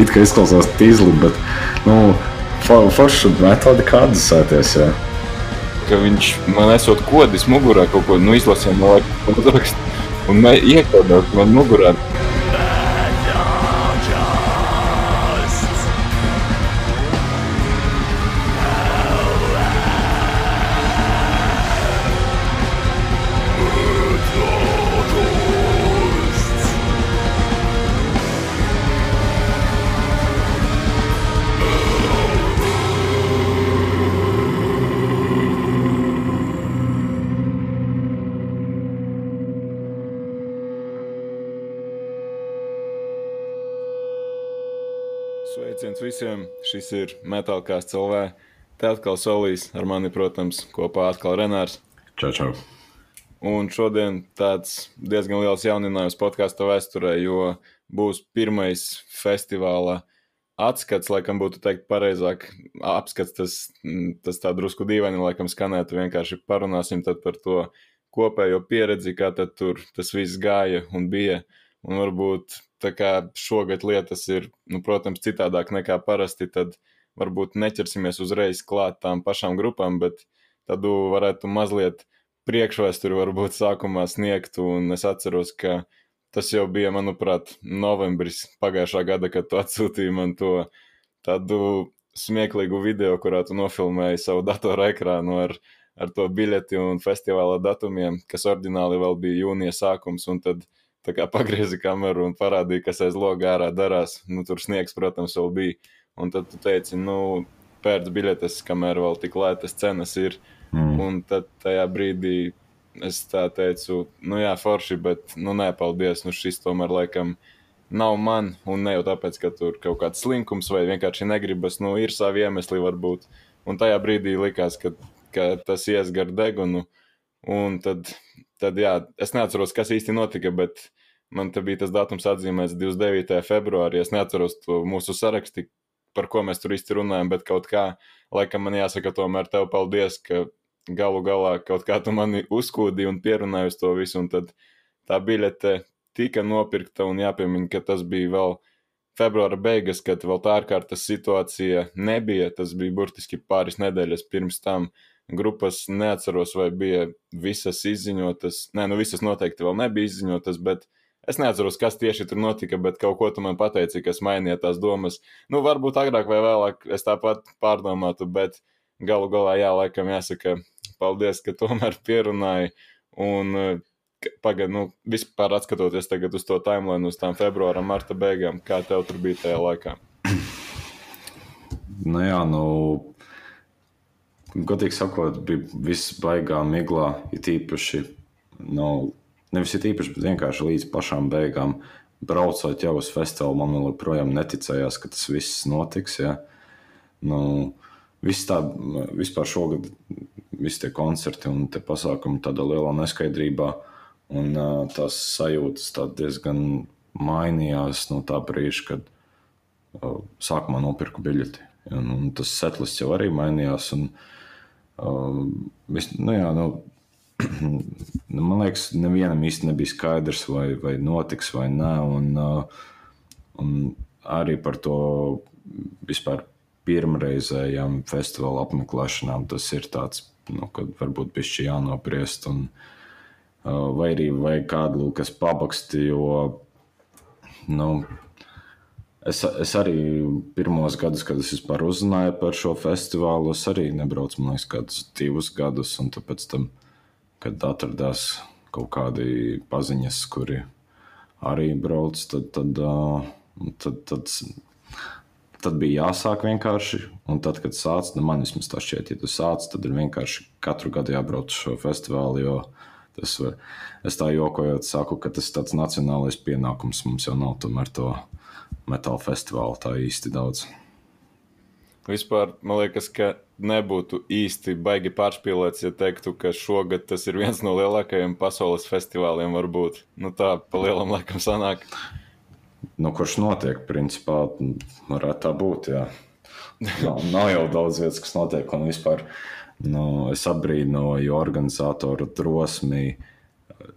it kā izklausās tīzli, bet, nu, forši metodi kādas sēties, jā. Ka viņš man esot kodis mugurā kaut ko, nu, izlasīja no laika uzrakst, un iekodot man mugurā. Visiem! Šis ir Metālkās CLV. Te atkal solīs ar mani, protams, kopā atkal Renārs. Čau, čau. Un šodien tāds diezgan liels jauninājums podkāstu vēsturē, jo būs pirmais festivāla atskats, laikam būtu teikt pareizāk, apskats tas, tas tā drusku dīvaini, laikam skanētu, vienkārši parunāsim tad par to kopējo pieredzi, kā tad tur tas viss gāja un bija, un varbūt šogad lietas ir, nu, protams, citādāk nekā parasti, tad varbūt neķersimies uzreiz klāt tām pašām grupām, bet tad varētu mazliet priekšvēsturi varbūt sākumā sniegt, un es atceros, ka tas jau bija, manuprāt, novembris pagājušā gada, kad tu atsūtīji man to tādu smieklīgu video, kurā tu nofilmēji savu datoru ekrānu ar, ar to biļeti un festivāla datumiem, kas ordināli vēl bija jūnija sākums, un tad tā kā pagriezi kameru un parādīja, kas aiz loga ārā darās. Nu, tur sniegs, protams, vēl bija. Un tad tu teici, nu, pērc biļetes, kamēr vēl tik lētas cenas ir. Mm. Un tad tajā brīdī es tā teicu, nu jā, forši, bet, nu, nē, paldies, nu, šis tomēr laikam nav man, un ne jau tāpēc, ka tur kaut kāds slinkums vai vienkārši negribas, nu, ir savi iemesli varbūt. Un tajā brīdī likās, ka, ka tas ies gar degunu, un tad tad jā, es neatceros, kas īsti notika, bet man te bija tas datums atzīmēts 29. februārī. Es neatceros to mūsu sarakstu, par ko mēs tur īsti runājam, bet kaut kā, laikam man jāsaka tomēr tev paldies, ka galu galā kaut kā tu mani uzkūdīji un pierunāji uz to visu, un tad tā biļete tika nopirkta un jāpiemina, ka tas bija vēl februāra beigas, kad vēl tā ārkārtas situācija nebija. Tas bija burtiski pāris nedēļas pirms tam. Uh, grupas neatceros, vai bija visas izziņotas. Nē, nu visas noteikti vēl nebija izziņotas, bet es neatceros, kas tieši tur notika, bet kaut ko tu man pateici, kas mainīja tās domas. Nu, varbūt agrāk vai vēlāk es tāpat pārdomātu, bet galu galā, jā, laikam jāsaka, paldies, ka tomēr pierunāji. Un pagaidi, nu, vispār atskatoties tagad uz to timeline, uz tām februāra, marta beigām, kā tev tur bija tajā laikā? Nu jā, nu, Godīgi sakot, bija viss baigā miglā, it īpaši, nu, nevis it īpaši, bet vienkārši līdz pašām beigām. Braucot jau uz festivālu, man joprojām neticējās, ka tas viss notiks. Ja? Nu, viss tā, vispār šogad, visi tie koncerti un tie pasākumi tādā lielā neskaidrībā, un tās sajūtas tā diezgan mainījās no tā brīža, kad sākumā nopirku biļeti. Un, un tas setlis jau arī mainījās. Un, uh, es, nu jā, nu, nu, man liekas, nevienam īsti nebija skaidrs, vai, vai notiks vai nē. Un, uh, un arī par to vispār pirmreizējām festivāla apmeklēšanām tas ir tāds, nu, kad varbūt bišķi jānopriest. Un, uh, vai arī vajag kādu, kas pabaksti, jo, nu, Es, es arī pirmos gadus, kad es vispār uzzināju par šo festivālu, es arī nebraucu, man liekas, kādus divus gadus. Un tāpēc, tam, kad atradās kaut kādi paziņas, kuri arī brauc, tad, tad, tad, tad, tad bija jāsāk vienkārši. Un tad, kad sācis, nu man vismaz tā šķiet, ja tu sāc, tad ir vienkārši katru gadu jābrauc uz šo festivālu. Jo tas es tā jokojot, saku, ka tas ir tāds nacionālais pienākums mums jau nav tomēr to metāla festivāla tā īsti daudz. Vispār man liekas, ka nebūtu īsti baigi pārspīlēts, ja teiktu, ka šogad tas ir viens no lielākajiem pasaules festivāliem. Varbūt nu, tā pa lielam laikam sanāk. Nu, kurš notiek, principā, varētu tā būt. Jā. Nav, nav jau daudz vietas, kas notiek. Un vispār nu, es apbrīnoju organizatoru drosmi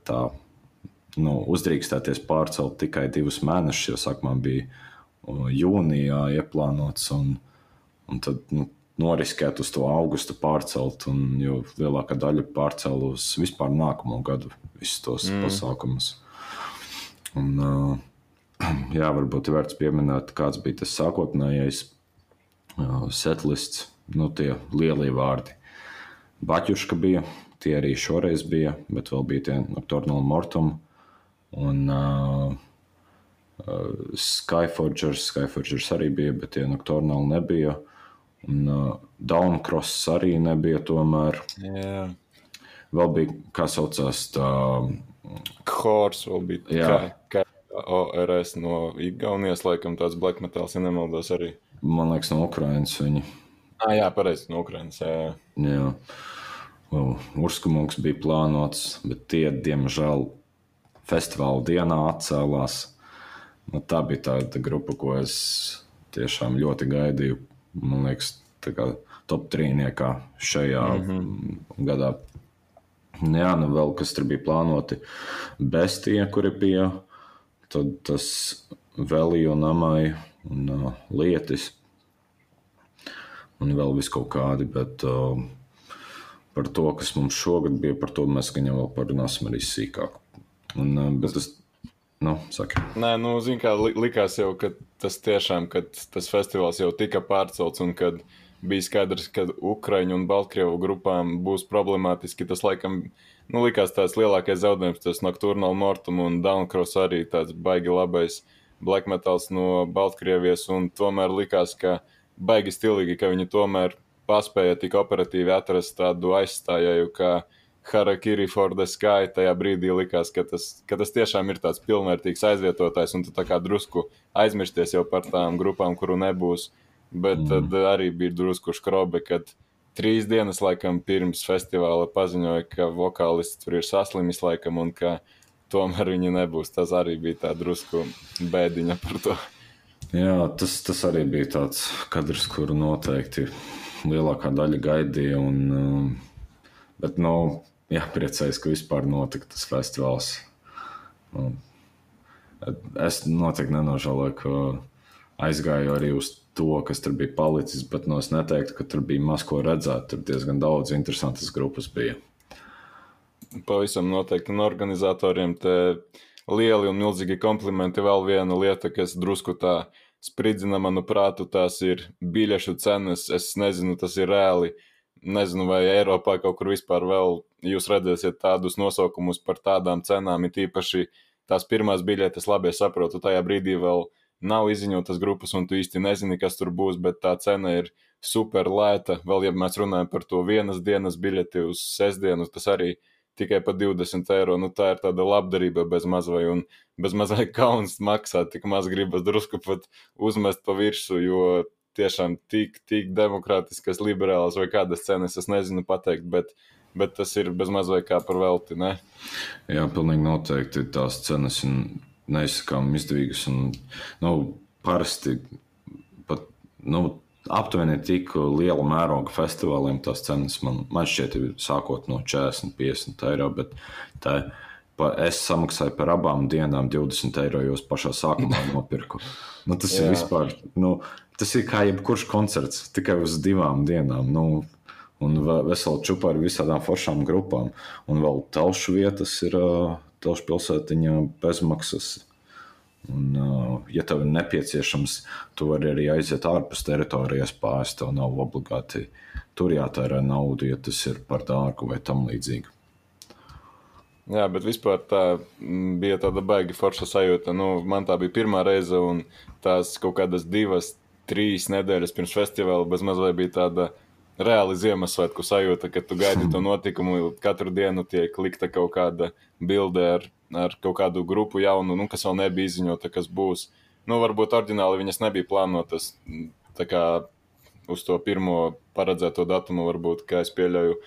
tā nu, uzdrīkstēties pārcelt tikai divus mēnešus, jo sākumā bija jūnijā ieplānots. Un, un tad nu, noriskēt uz to augustu pārcelt, un jau lielākā daļa pārcēla uz vispār nākamo gadu visus tos mm. pasākumus. Un, jā, varbūt ir vērts pieminēt, kāds bija tas sākotnējais setlists, nu, tie lielie vārdi. Baķuška bija, tie arī šoreiz bija, bet vēl bija tie Nocturnal Mortum un uh, Skyforgers. Skyforgers arī bija, bet tie Nocturnal nebija. Un uh, Downcross arī nebija tomēr. Jā. Vēl bija, kā saucās, tā. Hors vēl bija. Jā. Kā, kā ORS no Igaunijas, laikam tāds black metals, ja nemaldos arī. Man liekas, no Ukrainas viņi. Ah, jā, pareizi, no Ukrainas. Jā. jā. Urskumungs bija plānots, bet tie, diemžēl, festivāla dienā atcēlās. Nu, tā bija tāda grupa, ko es tiešām ļoti gaidīju. Man liekas, tā kā top trīniekā šajā mm -hmm. gadā. Jā, nu vēl kas tur bija plānoti. Bestie, kuri bija, tad tas Velija un Amai un uh, Lietis. Un vēl vis kaut kādi, bet uh, par to, kas mums šogad bija, par to mēs gan jau vēl parunāsim arī sīkāk. Un, uh, bet tas, nu, saka. Nē, nu, zin kā, likās jau, ka tas tiešām, kad tas festivāls jau tika pārcelts un kad bija skaidrs, ka Ukraiņu un Baltkrievu grupām būs problemātiski, tas laikam, nu, likās tāds lielākais zaudējums, tas Nocturnal Mortum un Downcross arī tāds baigi labais black metals no Baltkrievijas, un tomēr likās, ka baigi stilīgi, ka viņi tomēr paspēja tik operatīvi atrast tādu aizstājēju, kā Harakiri for the Sky. Tajā brīdī likās, ka tas, ka tas tiešām ir tāds pilnvērtīgs aizvietotājs, un tu tā kā drusku aizmirsties jau par tām grupām, kuru nebūs. Bet mm. tad arī bija drusku skrobe, kad trīs dienas laikam pirms festivāla paziņoja, ka vokālists tur ir saslimis laikam un ka tomēr viņi nebūs. Tas arī bija tā drusku bēdiņa par to. Jā, tas, tas arī bija tāds kadrs, kuru noteikti lielākā daļa gaidīja. Un, um, bet, nu, jā, priecājos, ka vispār notika tas festivāls. Nu, es noteikti nenožēloju, ka aizgāju arī uz to, kas tur bija palicis, bet nu, es neteiktu, ka tur bija maz ko redzēt. Tur diezgan daudz interesantas grupas bija. Pavisam noteikti un organizatoriem te lieli un milzīgi komplimenti. Vēl viena lieta, kas drusku tā spridzina manu prātu, tās ir biļešu cenas. Es nezinu, tas ir reāli. Nezinu, vai Eiropā kaut kur vispār vēl jūs redzēsiet tādus nosaukumus par tādām cenām. Ir īpaši tās pirmās biļetes, labi, es saprotu, tajā brīdī vēl nav izziņotas grupas, un tu īsti nezini, kas tur būs, bet tā cena ir super lēta. Vēl, ja mēs runājam par to vienas dienas biļeti uz sestdienu, tas arī tikai par 20 eiro. Nu, tā ir tāda labdarība bez mazvai, un bez mazai kauns maksāt, tik maz gribas drusku pat uzmest pa virsmu, jo tiešām tik, tik demokrātiskas, liberālas vai kādas cenas es nezinu pateikt, bet, bet tas ir bez mazvai kā par velti. Ne? Jā, pilnīgi noteikti tās cenas ir neizsakām izdevīgas un nu, parasti pat. Nu, aptuveni tik liela mēroga festivāliem tās cenas man, man šķiet, ir sākot no 40, 50 eiro. Bet tā, pa, es samaksāju par abām dienām 20 eiro, jo es pašā sākumā nopirku. Nu, tas ir vispār, nu, tas ir kā jebkurš koncerts, tikai uz divām dienām. Nu, un vesela čupa ar visādām foršām grupām. Un vēl telšu vietas ir telšu pilsētiņā bezmaksas. Un, ja tev ir nepieciešams, tu vari arī aiziet ārpus teritorijas pāri. Tev nav obligāti tur jātērē nauda, ja tas ir par dārgu vai tam līdzīgi. Jā, bet vispār tā bija tāda baigi forša sajūta. Nu, man tā bija pirmā reize, un tās kaut kādas divas, trīs nedēļas pirms festivāla bez mazliet bija tāda reāli Ziemassvētku sajūta, ka tu gaidi to notikumu. Katru dienu tiek likta kaut kāda bilde ar ar kaut kādu grupu jaunu, nu, kas vēl nebija izziņota, kas būs. Nu, varbūt oriģināli viņas nebija plānotas kā, uz to pirmo paredzēto datumu, varbūt, kā es pieļauju,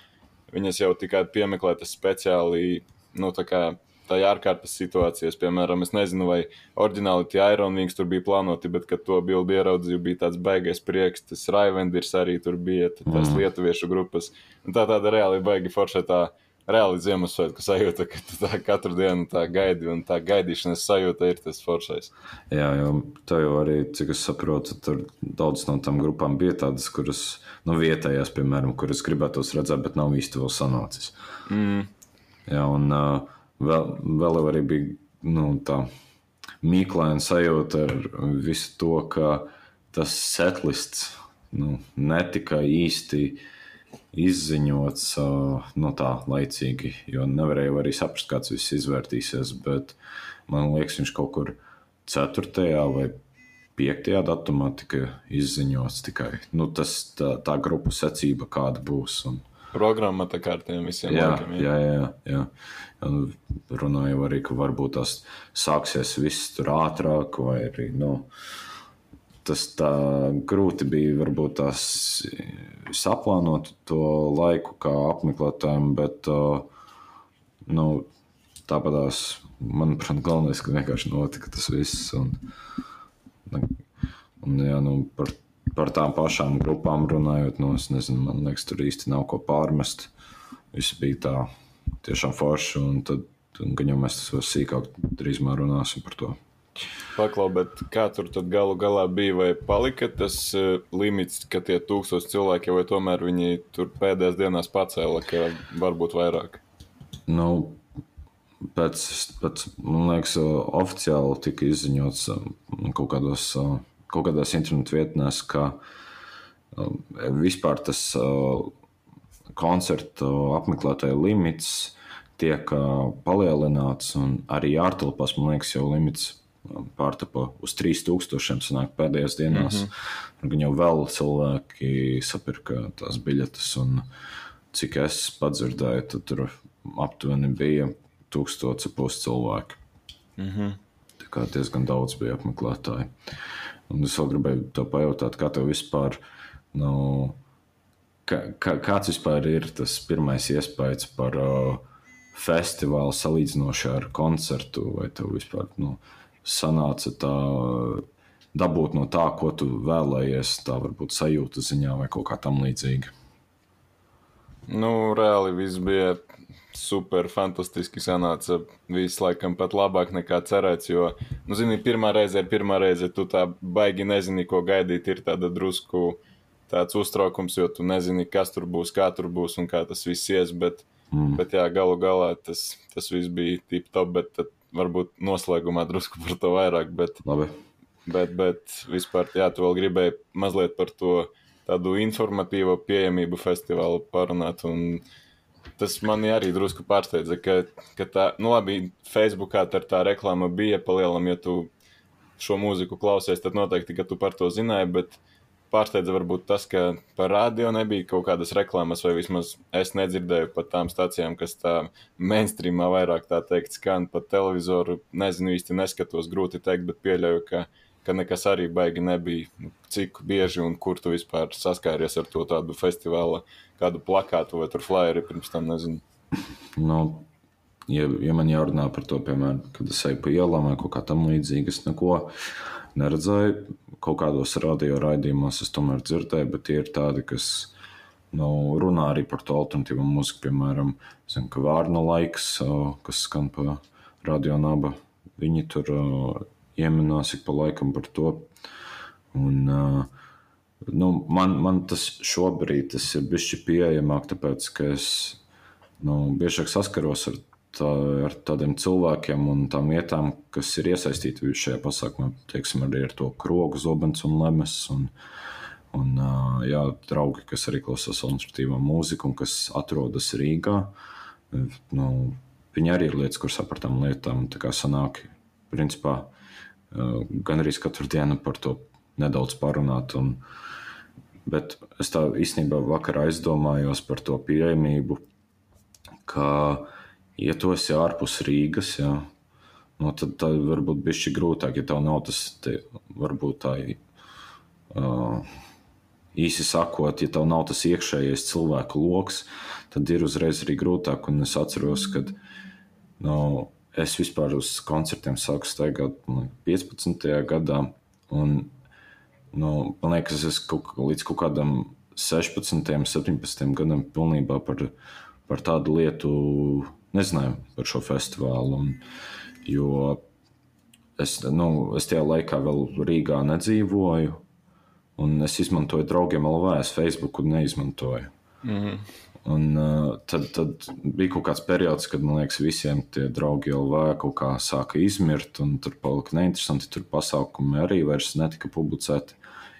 viņas jau tikai piemeklētas speciāli, nu, tā kā tā ārkārtas situācijas, piemēram, es nezinu, vai oriģināli tie Ironwings tur bija plānoti, bet, kad to bildi ieraudzīju, bija tāds baigais prieks, tas Raivendirs arī tur bija, tās mm. lietuviešu grupas. Un tā tāda reāli baigi forša tā reāli Ziemassvētku sajūta, ka tu tā katru dienu tā gaidi, un tā gaidīšanas sajūta ir tas foršais. Jā, jo tā jau arī, cik es saprotu, tur daudz no tām grupām bija tādas, kuras, nu, vietējās, piemēram, kuras gribētos redzēt, bet nav īsti vēl sanācis. Mm. Jā, un vēl, vēl arī bija nu, tā mīklaina sajūta ar visu to, ka tas setlists nu, netika īsti izziņots nu, tā laicīgi, jo nevarēju arī saprast, kāds viss izvērtīsies. Bet man liekas, viņš kaut kur 4. vai 5. datumā tika izziņots tikai nu, tas, tā, tā grupu secība, kāda būs. Un, Programma tā kā ar tiem visiem jā, laikiem. jā, jā, jā. Un runāju arī, ka varbūt tas sāksies viss tur ātrāk, vai arī nu, tas tā grūti bija varbūt tās saplānot to laiku kā apmeklētājiem, bet uh, nu, tāpatās, manuprāt, galvenais, ka vienkārši notika tas viss. Un, un, jā, nu, par, par tām pašām grupām runājot, nu, es nezinu, man liekas, tur īsti nav ko pārmest. Viss bija tā tiešām forši, un tad gan jau mēs sīkāk drīzumā runāsim par to. Paklau, bet kā tur tad galu galā bija, vai palika tas uh, limits, ka tie tūkstoši cilvēki, vai tomēr viņi tur pēdējās dienās pacēla, ka varbūt vairāk? Nu, pēc, pēc, man liekas, oficiāli tika izziņots kaut, kādos, kaut kādās internetu vietnēs, ka vispār tas koncertu apmeklētāju limits tiek palielināts, un arī ārtelpās, man liekas, jau limits pārtapa uz 3000 sanāk pēdējās dienās. Mm -hmm. Gan jau vēl cilvēki sapirka tās biļetes, un cik es padzirdēju, tad tur aptuveni bija tūkstoši pus cilvēki. Mm -hmm. Tā kā diezgan daudz bija apmeklētāji. Un es vēl gribēju te pajautāt, kā tev vispār, nu, kā, kā, kāds vispār ir tas pirmais iespējas par uh, festivālu salīdzinoši ar koncertu, vai tev vispār, nu, sanāca tā dabūt no tā, ko tu vēlējies, tā varbūt sajūta ziņā vai kaut kā tam līdzīga? Nu, reāli viss bija super, fantastiski sanāca. Viss laikam pat labāk nekā cerēts, jo, nu, zini, pirmā reize ir pirmā reize, tu tā baigi nezini, ko gaidīt, ir tāda drusku tāds uztraukums, jo tu nezini, kas tur būs, kā tur būs un kā tas viss ies, bet, mm. bet jā, galu galā tas, tas viss bija tip top, bet tad varbūt noslēgumā drusku par to vairāk, bet, Labi. bet, bet vispār, jā, tu vēl gribēji mazliet par to tādu informatīvo pieejamību festivālu parunāt, un tas mani arī drusku pārsteidza, ka, ka tā, nu labi, Facebookā tā, tā reklāma bija palielam, ja tu šo mūziku klausies, tad noteikti, ka tu par to zināji, bet pārsteidza varbūt tas, ka par radio nebija kaut kādas reklāmas, vai vismaz es nedzirdēju par tām stācijām, kas tā mainstreamā vairāk tā teikt skan pa televizoru. Nezinu īsti neskatos, grūti teikt, bet pieļauju, ka, ka nekas arī baigi nebija. Cik bieži un kur tu vispār saskāries ar to tādu festivālu, kādu plakātu vai flyeri pirms tam, nezinu. Nu, ja, ja man jārunā par to, piemēram, kad es eju pa ielām vai kaut kā tam līdzīga, es neko neredzēju. Kaut kādos radio raidījumos es tomēr dzirdēju, bet tie ir tādi, kas nu, runā arī par to alternatīvu mūziku. Piemēram, zinu, ka Vārna laiks, kas skan pa radio naba, viņi tur ieminās ik pa laikam par to. Un, nu, man, man tas šobrīd tas ir bijis pieejamāk, tāpēc ka es nu, biežāk saskaros ar tā, ar tādiem cilvēkiem un tām vietām, kas ir iesaistīti šajā pasākumā. Teiksim, arī ar to krogu, zobens un lemes. Un, un, jā, draugi, kas arī klausās alternatīvā mūziku un kas atrodas Rīgā. Nu, viņi arī ir lietas, kuras par tām lietām sanāk. Principā, gan arī katru dienu par to nedaudz parunāt. Un, bet es tā īstenībā vakar aizdomājos par to pieejamību, ka ja tu esi ārpus Rīgas, jā, nu, tad, tad varbūt bija šī grūtāk, ja tev nav tas, te, varbūt tā uh, īsi sakot, ja tev nav tas iekšējais cilvēku lokus, tad ir uzreiz arī grūtāk. Un es atceros, ka nu, es vispār uz koncertiem sāku staigāt nu, 15. gadā. Un, nu, man liekas, es kaut, līdz kaut kādam 16, 17 gadam pilnībā par par tādu lietu nezināju par šo festivālu. Un, jo es, nu, es tajā laikā vēl Rīgā nedzīvoju, un es izmantoju draugiem LV, es Facebook neizmantoju. Mm -hmm. Un, uh, tad, tad bija kaut kāds periods, kad man liekas, visiem tie draugi jau kaut kā sāka izmirt, un tur palika neinteresanti. Tur pasākumi arī vairs netika publicēti.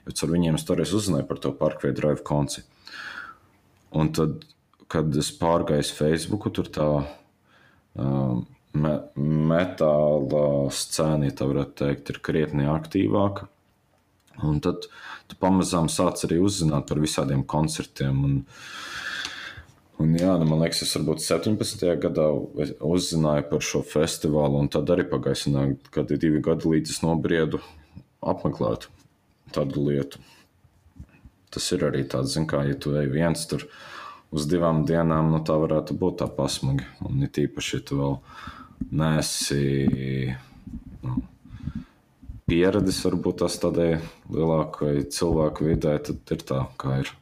Jo ar viņiem es toreiz uzzināju par to Parkway Drive konci. Un tad, kad es pārgāju Facebook, tur tā me, metāla scēna, ja tā varētu teikt, ir krietni aktīvāka. Un tad tu pamazām sāc arī uzzināt par visādiem koncertiem. Un, un jā, nu, man liekas, es varbūt 17. gadā uzzināju par šo festivālu, un tad arī pagājušā gada divi gadi līdz es nobriedu apmeklēt tādu lietu. Tas ir arī tāds, zin, kā, ja tu ej viens tur uz divām dienām, nu, tā varētu būt tā pasmaga. Un it īpaši, ja tu vēl nesi nu, pieredzis, varbūt tas tādai lielākai cilvēku vidē, tad ir tā, kā ir.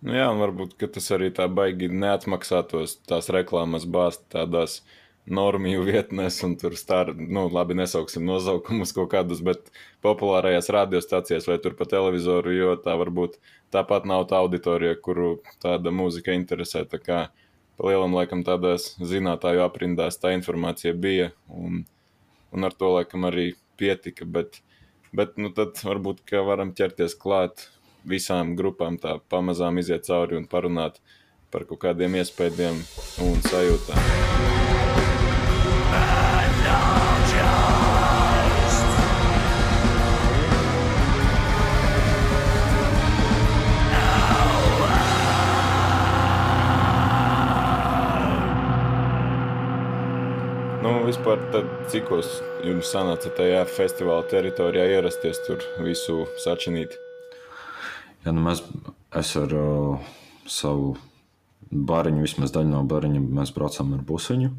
Nu jā, un varbūt tas arī tā baigi neatmaksātos tās reklāmas bāzt tādās normiju vietnēs, un tur stāv, nu, labi, nesauksim nosaukumus kaut kādus, bet populārajās radiostācijās vai tur pa televizoru, jo tā varbūt tāpat nav tā auditorija, kuru tāda mūzika interesē. Tā kā lielam laikam tādās zinātāju aprindās tā informācija bija, un, un ar to laikam arī pietika, bet, bet nu tad varbūt, ka varam ķerties klāt visām grupām tā pamazām iziet cauri un parunāt par kaut kādiem iespējām un sajūtām. Vispār, tad, cikos jums sanāca tajā festivāla teritorijā ierasties tur visu sačinīt? Ja, nu mēs, es ar uh, savu bariņu, vismaz daļu no bariņa, mēs braucām ar busiņu.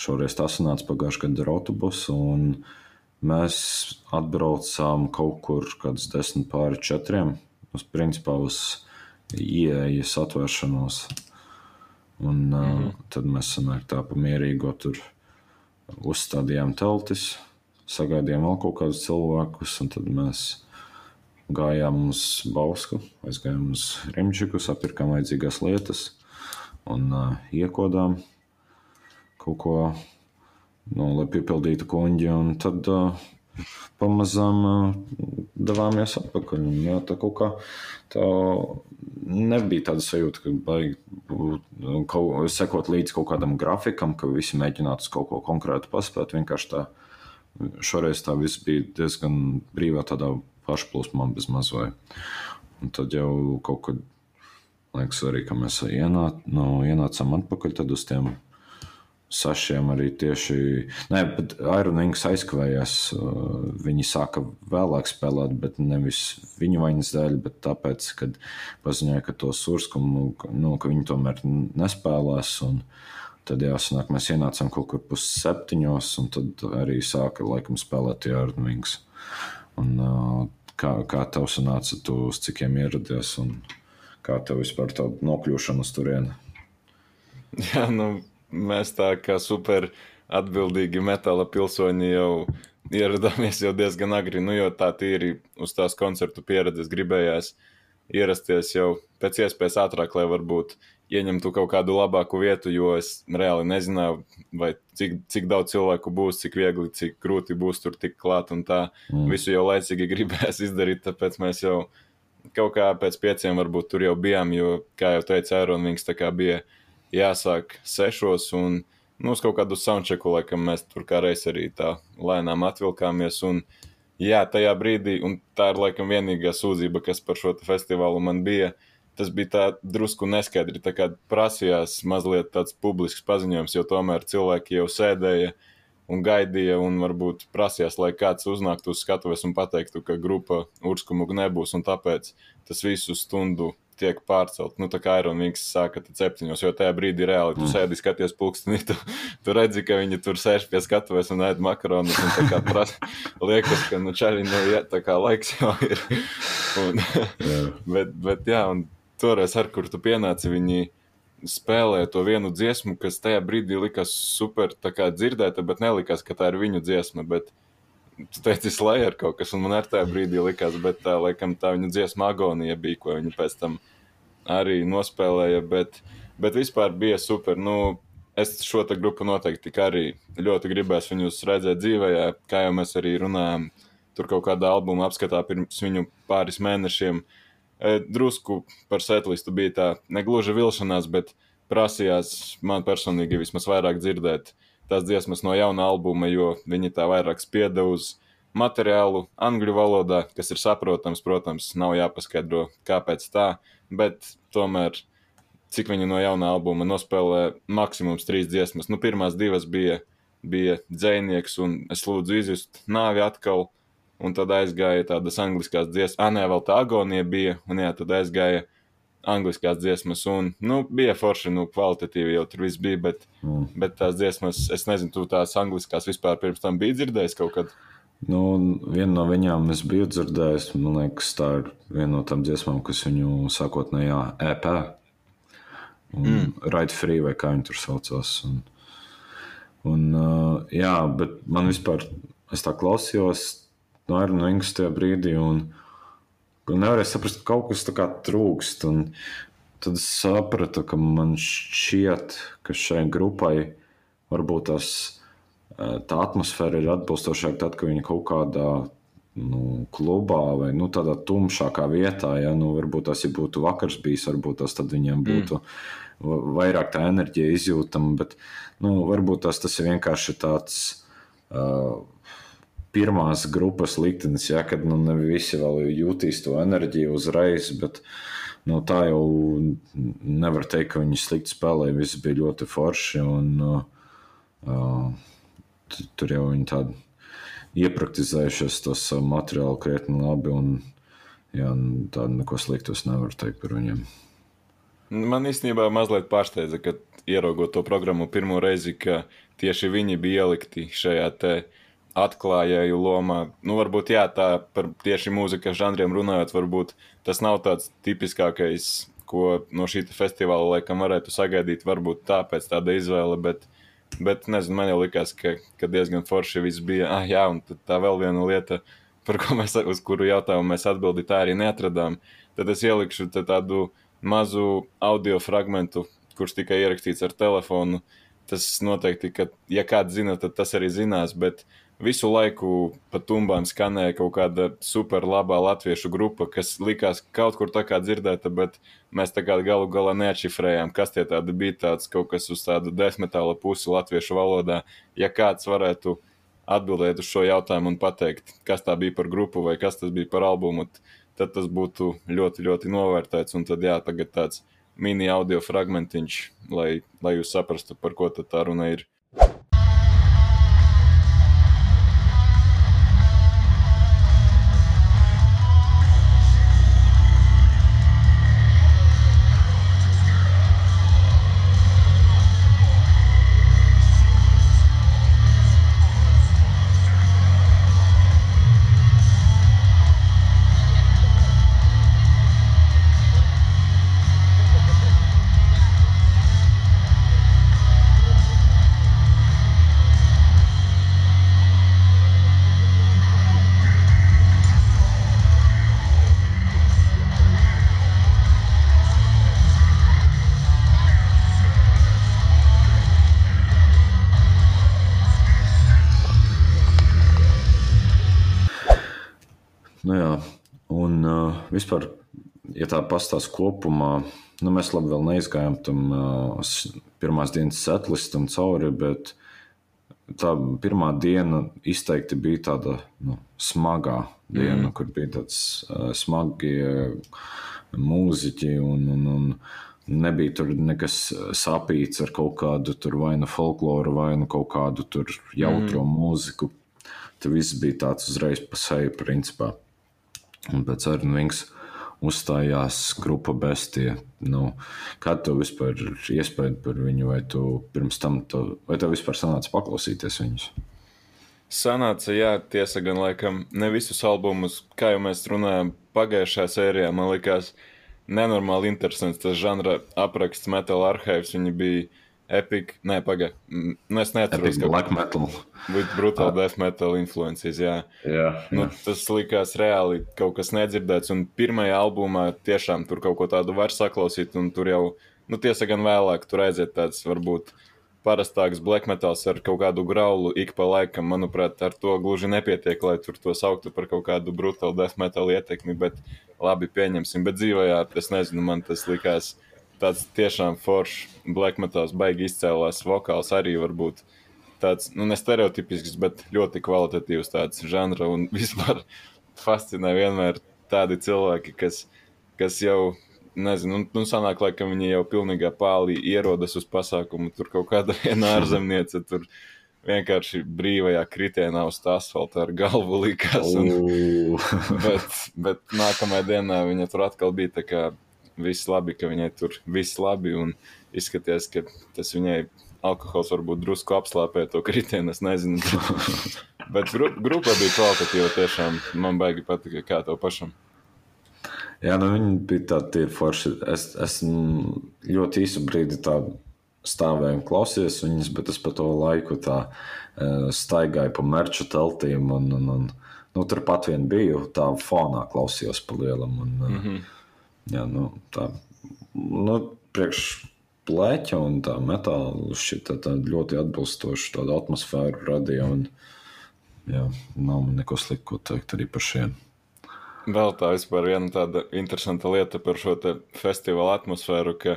Šoreiz tas sanāca pagājušajā gadā ar autobusu. Mēs atbraucām kaut kur kādus desmit pāri četriem. Uz principā uz ieejas atvēršanos. Un, mm -hmm. uh, tad mēs sanāk tā pa mierīgo tur uzstādījām teltis, sagaidījām vēl kaut kādus cilvēkus, un tad mēs gājām uz Bausku, aizgājām uz Rimčiku, sapirkām vajadzīgās lietas un uh, iekodām kaut ko, nu, lai piepildītu kuģi, tad uh, pamazām uh, devāmies atpakaļ. Un, jā, tā kaut kā tā nebija tāda sajūta, ka baigi kaut, sekot līdzi kaut kādam grafikam, ka visi mēģinātu kaut ko konkrētu paspēt. Vienkārši tā, šoreiz tā viss bija diezgan brīvā tādā pašplūsmā bez mazvai. Un tad jau kaut kad, liekas, arī, ka mēs ienāc, nu, ienācām atpakaļ uz tiem Sašiem arī tieši. Nē, bet Ironings aizkavējās. Uh, viņi sāka vēlāk spēlēt, bet nevis viņu vainas dēļ, bet tāpēc, ka paziņoja, ka to surskumu, nu, ka viņi tomēr nespēlēs. Tad jāsanāk, mēs ienācām kaut kur pusseptiņos, un tad arī sāka laikam spēlēt Ironings. Un, uh, kā, kā tev sanāca, tu uz cikiem ieradies un kā tev vispār tā nokļūšana uz turieni? Jā, nu, mēs tā kā super atbildīgi metāla pilsoņi jau ieradāmies jau diezgan agri, nu, jo tā tīri uz tās koncertu pieredzes gribējās ierasties jau pēc iespējas ātrāk, lai varbūt ieņemtu kaut kādu labāku vietu, jo es reāli nezināju, vai cik, cik daudz cilvēku būs, cik viegli, cik grūti būs tur tik klāt un tā. Mm. Visu jau laicīgi gribējās izdarīt, tāpēc mēs jau kaut kā pēc pieciem varbūt tur jau bijām, jo, kā jau teica Aaron, tā kā bija jāsāk sešos. Un, nu, uz kaut kādu soundchecku, laikam, mēs tur kā reiz arī tā lēnām atvilkāmies. Un, jā, tajā brīdī, un tā ir laikam vienīgā sūdzība, kas par šo festivālu man bija. Tas bija tā drusku neskaidri. Tā kā prasījās mazliet tāds publisks paziņojums, jo tomēr cilvēki jau sēdēja un gaidīja, un varbūt prasījās, lai kāds uznāktu uz skatuves un pateiktu, ka grupa Urskumu nebūs, un tāpēc tas visu stundu tiek pārcelt. Nu, tā kā Ironvings sāka septiņos, jo tajā brīdī reāli tu mm. sēdi skaties pulkstenī, tu, tu redzi, ka viņi tur sēž pie skatuves un ēd makaronus. Un tā kā pras, liekas, ka nu čaļi nu, jā, tā kā laiks jau ir. Un, bet, bet jā, un toreiz ar kur tu pienāci, viņi spēlēja to vienu dziesmu, kas tajā brīdī likās super dzirdēta, bet nelikās, ka tā ir viņu dziesma. Bet tu teici, Slayer kaut kas, un man ar tajā brīdī likās, bet tā, laikam, tā viņa dziesma agonija bija, ko viņa pēc tam arī nospēlēja. Bet, bet vispār bija super. Nu, es šo grupu noteikti arī ļoti gribēju viņus redzēt dzīvē, kā jau mēs arī runājām. Tur kaut kādā albuma apskatā pirms viņu pāris mēnešiem. E, drusku par setlistu bija tā negluži vilšanās, bet prasījās man personīgi vismaz vairāk dzirdēt tās dziesmas no jauna albuma, jo viņi tā vairāk spieda uz materiālu angļu valodā, kas ir saprotams, protams, nav jāpaskaidro, kāpēc tā, bet tomēr cik viņi no jaunā albuma nospēlē maksimums trīs dziesmas. Nu, pirmās divas bija, bija dzēnieks, un es lūdzu izjust nāvi atkal, un tad aizgāja tādas angliskās dziesmas. Ah, nē, vēl tā agonija bija, un jā, tad aizgāja angliskās dziesmas, un, nu, bija forši, nu, kvalitatīvi jau tur viss bija, bet, mm. bet tās dziesmas, es nezinu, tu tās angliskās vispār pirms tam biji dzirdējis kaut kad? Nu, viena no viņām es biju dzirdējis. Man liekas, tā ir viena no tām dziesmām, kas viņu sākotnējā EP mm. Right Free vai kā viņi tur saucās. Un, un, uh, jā, bet man vispār, es tā klausījos no Airona Ingas tajā brīdī, un, un nevarēju saprast, ka kaut kas tā kā trūkst. Un tad es sapratu, ka man šķiet, ka šai grupai varbūt tas, tā atmosfēra ir atbilstošāka tad, kad viņi kaut kādā nu, klubā vai nu, tādā tumšākā vietā. Ja, nu, varbūt tas ja būtu vakars bijis, varbūt tas viņiem būtu mm. vairāk tā enerģija izjūtama. Bet nu, varbūt tas, tas ir vienkārši tāds. Uh, Pirmās grupas liktenis, ja, kad nu, ne visi vēl jutīs to enerģiju uzreiz, bet nu, tā jau nevar teikt, ka viņi slikti spēlēja. Viss bija ļoti forši. Un, uh, tur jau viņi tādi iepraktizējušies to savu materiālu krietni labi. Un, jā, tādu neko sliktu es nevaru teikt par viņiem. Man īstenībā mazliet pārsteidza, ka ieraugot to programmu pirmo reizi, ka tieši viņi bija ielikti šajā te atklājēju lomā. Nu, varbūt jā, tā par tieši mūzikas žanriem runājot, varbūt tas nav tāds tipiskākais, ko no šī festivāla laikam varētu sagaidīt. Varbūt tāpēc tāda izvēle, bet uh, Bet nezinu, man jau likās, ka, ka diezgan forši viss bija. Ah, jā, un tā vēl viena lieta, par ko mēs, uz kuru jautājumu mēs atbildi tā arī neatradām. Tad es ielikšu tādu mazu audio fragmentu, kurš tika ierakstīts ar telefonu. Tas noteikti, ka, ja kāds zina, tad tas arī zinās. Bet visu laiku pa tumbām skanēja kaut kāda super labā latviešu grupa, kas likās kaut kur tā kā dzirdēta, bet mēs tā kā galu galā neatšifrējām, kas tie tādi bija tāds kaut kas uz tādu desmitāla pusi latviešu valodā. Ja kāds varētu atbildēt uz šo jautājumu un pateikt, kas tā bija par grupu vai kas tas bija par albumu, tad tas būtu ļoti, ļoti novērtēts. Un tad jā, tagad tāds mini audio fragmentiņš, lai, lai jūs saprastu, par ko tā runa ir. Vispār, ja tā pastāsta kopumā, nu, mēs labi vēl neizgājām tam uh, pirmās dienas setlistam cauri, bet tā pirmā diena izteikti bija tāda nu, smagā diena, mm. kur bija tāds uh, smagi mūziķi un, un, un nebija tur nekas sapīts ar kaut kādu vai nu folkloru, vai nu kaut kādu jautro mm. mūziku. Tur viss bija tāds uzreiz pa seju, principā. Un pēc Ernvings uzstājās grupa Bestie. Nu, kā tu vispār iespēja par viņu, vai tu pirms tam, tu, vai tev vispār sanāca paklausīties viņus? Sanāca, jā, tiesa gan laikam ne visus albumus, kā jau mēs runājām pagājušajā sērijā, man likās, nenormāli interesants tas žanra apraksts, metāla arhīvs. Viņi bija epic, nē, pagaidi. Nu, es neatceros, Epic black metal. With brutal death metal influences, jā. Jā, Nu, jā. tas likās reāli kaut kas nedzirdēts. Un pirmajā albumā tiešām tur kaut ko tādu var saklausīt. Un tur jau, nu, tiesa gan vēlāk, tur aiziet tāds varbūt parastāks black metals ar kaut kādu graulu ik pa laikam. Manuprāt, ar to gluži nepietiek, lai tur to sauktu par kaut kādu brutal death metal ietekmi. Bet labi, pieņemsim. Bet dzīvajā, es nezinu, man tas likās tāds tiešām foršs black metals, baigi izcēlās vokāls arī varbūt tāds, nu, ne stereotipisks, bet ļoti kvalitatīvs tāds žanra un vispār fascinē vienmēr tādi cilvēki, kas, kas jau, nezinu, nu, sanāk, laikam viņi jau pilnīgā pālī ierodas uz pasākumu, tur kaut kāda viena ārzemniece, tur vienkārši brīvajā kritienā uz asfalta ar galvu likās. Un, bet, bet nākamajā dienā viņa tur atkal bija tā kā viss labi, ka viņai tur viss labi un izskaties, ka tas viņai alkohols varbūt drusku apslāpē to kritienu, es nezinu. Bet gru, grupa bija kvalitatīva tiešām, man baigi patika, kā tev pašam. Jā, nu viņi bija tādi forši. Es esmu ļoti īsu brīdi tā stāvēju un klausījos viņus, bet es pa to laiku tā eh, staigāju pa merču teltīm un, un, un nu, turpat vien biju, tā fonā klausījos pa lielam. Un, mm. -hmm. Jā, nu, tā, nu, priekš plēķa un tā metāla šita tā ļoti atbilstoša tāda atmosfēra radīja. Un, jā, nav man neko sliktu ko teikt arī par šiem. Vēl tā vispār viena tāda interesanta lieta par šo festivāla atmosfēru, ka,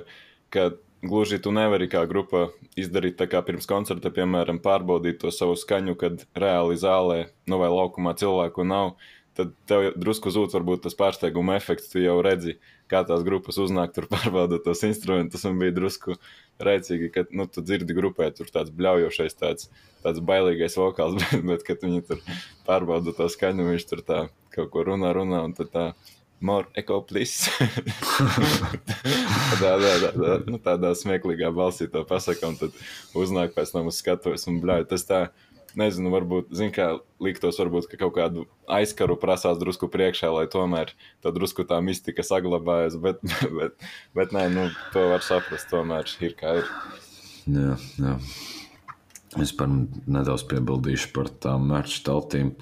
ka gluži tu nevari kā grupa izdarīt tā kā pirms koncerta, piemēram, pārbaudīt to savu skaņu, kad reāli zālē nu, vai laukumā cilvēku nav. Tad tev drusku zūd varbūt tas pārsteiguma efekts. Tu jau redzi, kā tās grupas uznāk, tur pārbauda tos instrumentus. Un bija drusku rēcīgi, ka nu, tu dzirdi grupē, tur tāds bļaujošais, tāds, tāds bailīgais vokāls, bet, bet kad viņi tur pārbauda to skaņu, viņš tur tā kaut ko runā, runā, un tad tā more echo, please. tādā, tādā, tādā, nu, tādā smieklīgā balsī to pasaka, un tad uznāk pēc tam uz skatuves un bļauj. Tas tā, nezinu, varbūt, zin kā liktos, varbūt, ka kaut kādu aizkaru prasās drusku priekšā, lai tomēr tā drusku tā mistika saglabājas, bet, bet, bet nē, nu, to var saprast, tomēr ir kā ir. Jā, jā. Es par nedaudz piebildīšu par tām mērķu teltīm.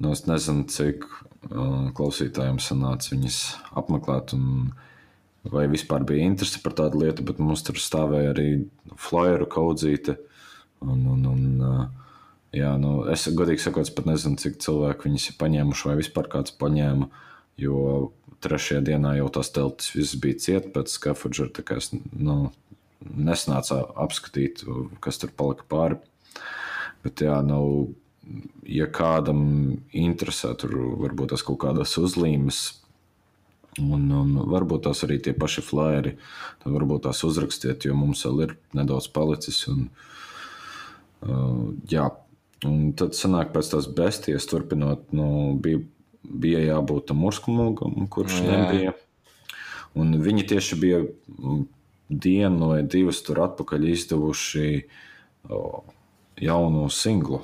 Nu, es nezinu, cik uh, klausītājiem sanāca viņas apmeklēt, un vai vispār bija interese par tādu lietu, bet mums tur stāvēja arī flyeru kaudzīte. Un, un, un, uh, jā, nu, es godīgi sakot, pat nezinu, cik cilvēku viņas ir paņēmuši, vai vispār kāds paņēma. Jo trešajā dienā jau tās teltis viss bija ciet pēc skafudžera, tā kā es nu, nesnāca apskatīt, kas tur palika pāri. Bet, jā, nu, ja kādam interesē, tur varbūt tas kaut kādas uzlīmes, un, un varbūt tās arī tie paši flyeri, tad varbūt tās uzrakstiet, jo mums vēl ir nedaudz palicis. Un, uh, jā, un tad sanāk pēc tās besties, turpinot, nu, bija, bija jābūt tam urskumam, kurš Jā. nebija. Un viņi tieši bija mm, dienu vai divas tur atpakaļ izdevuši jaunu singlu,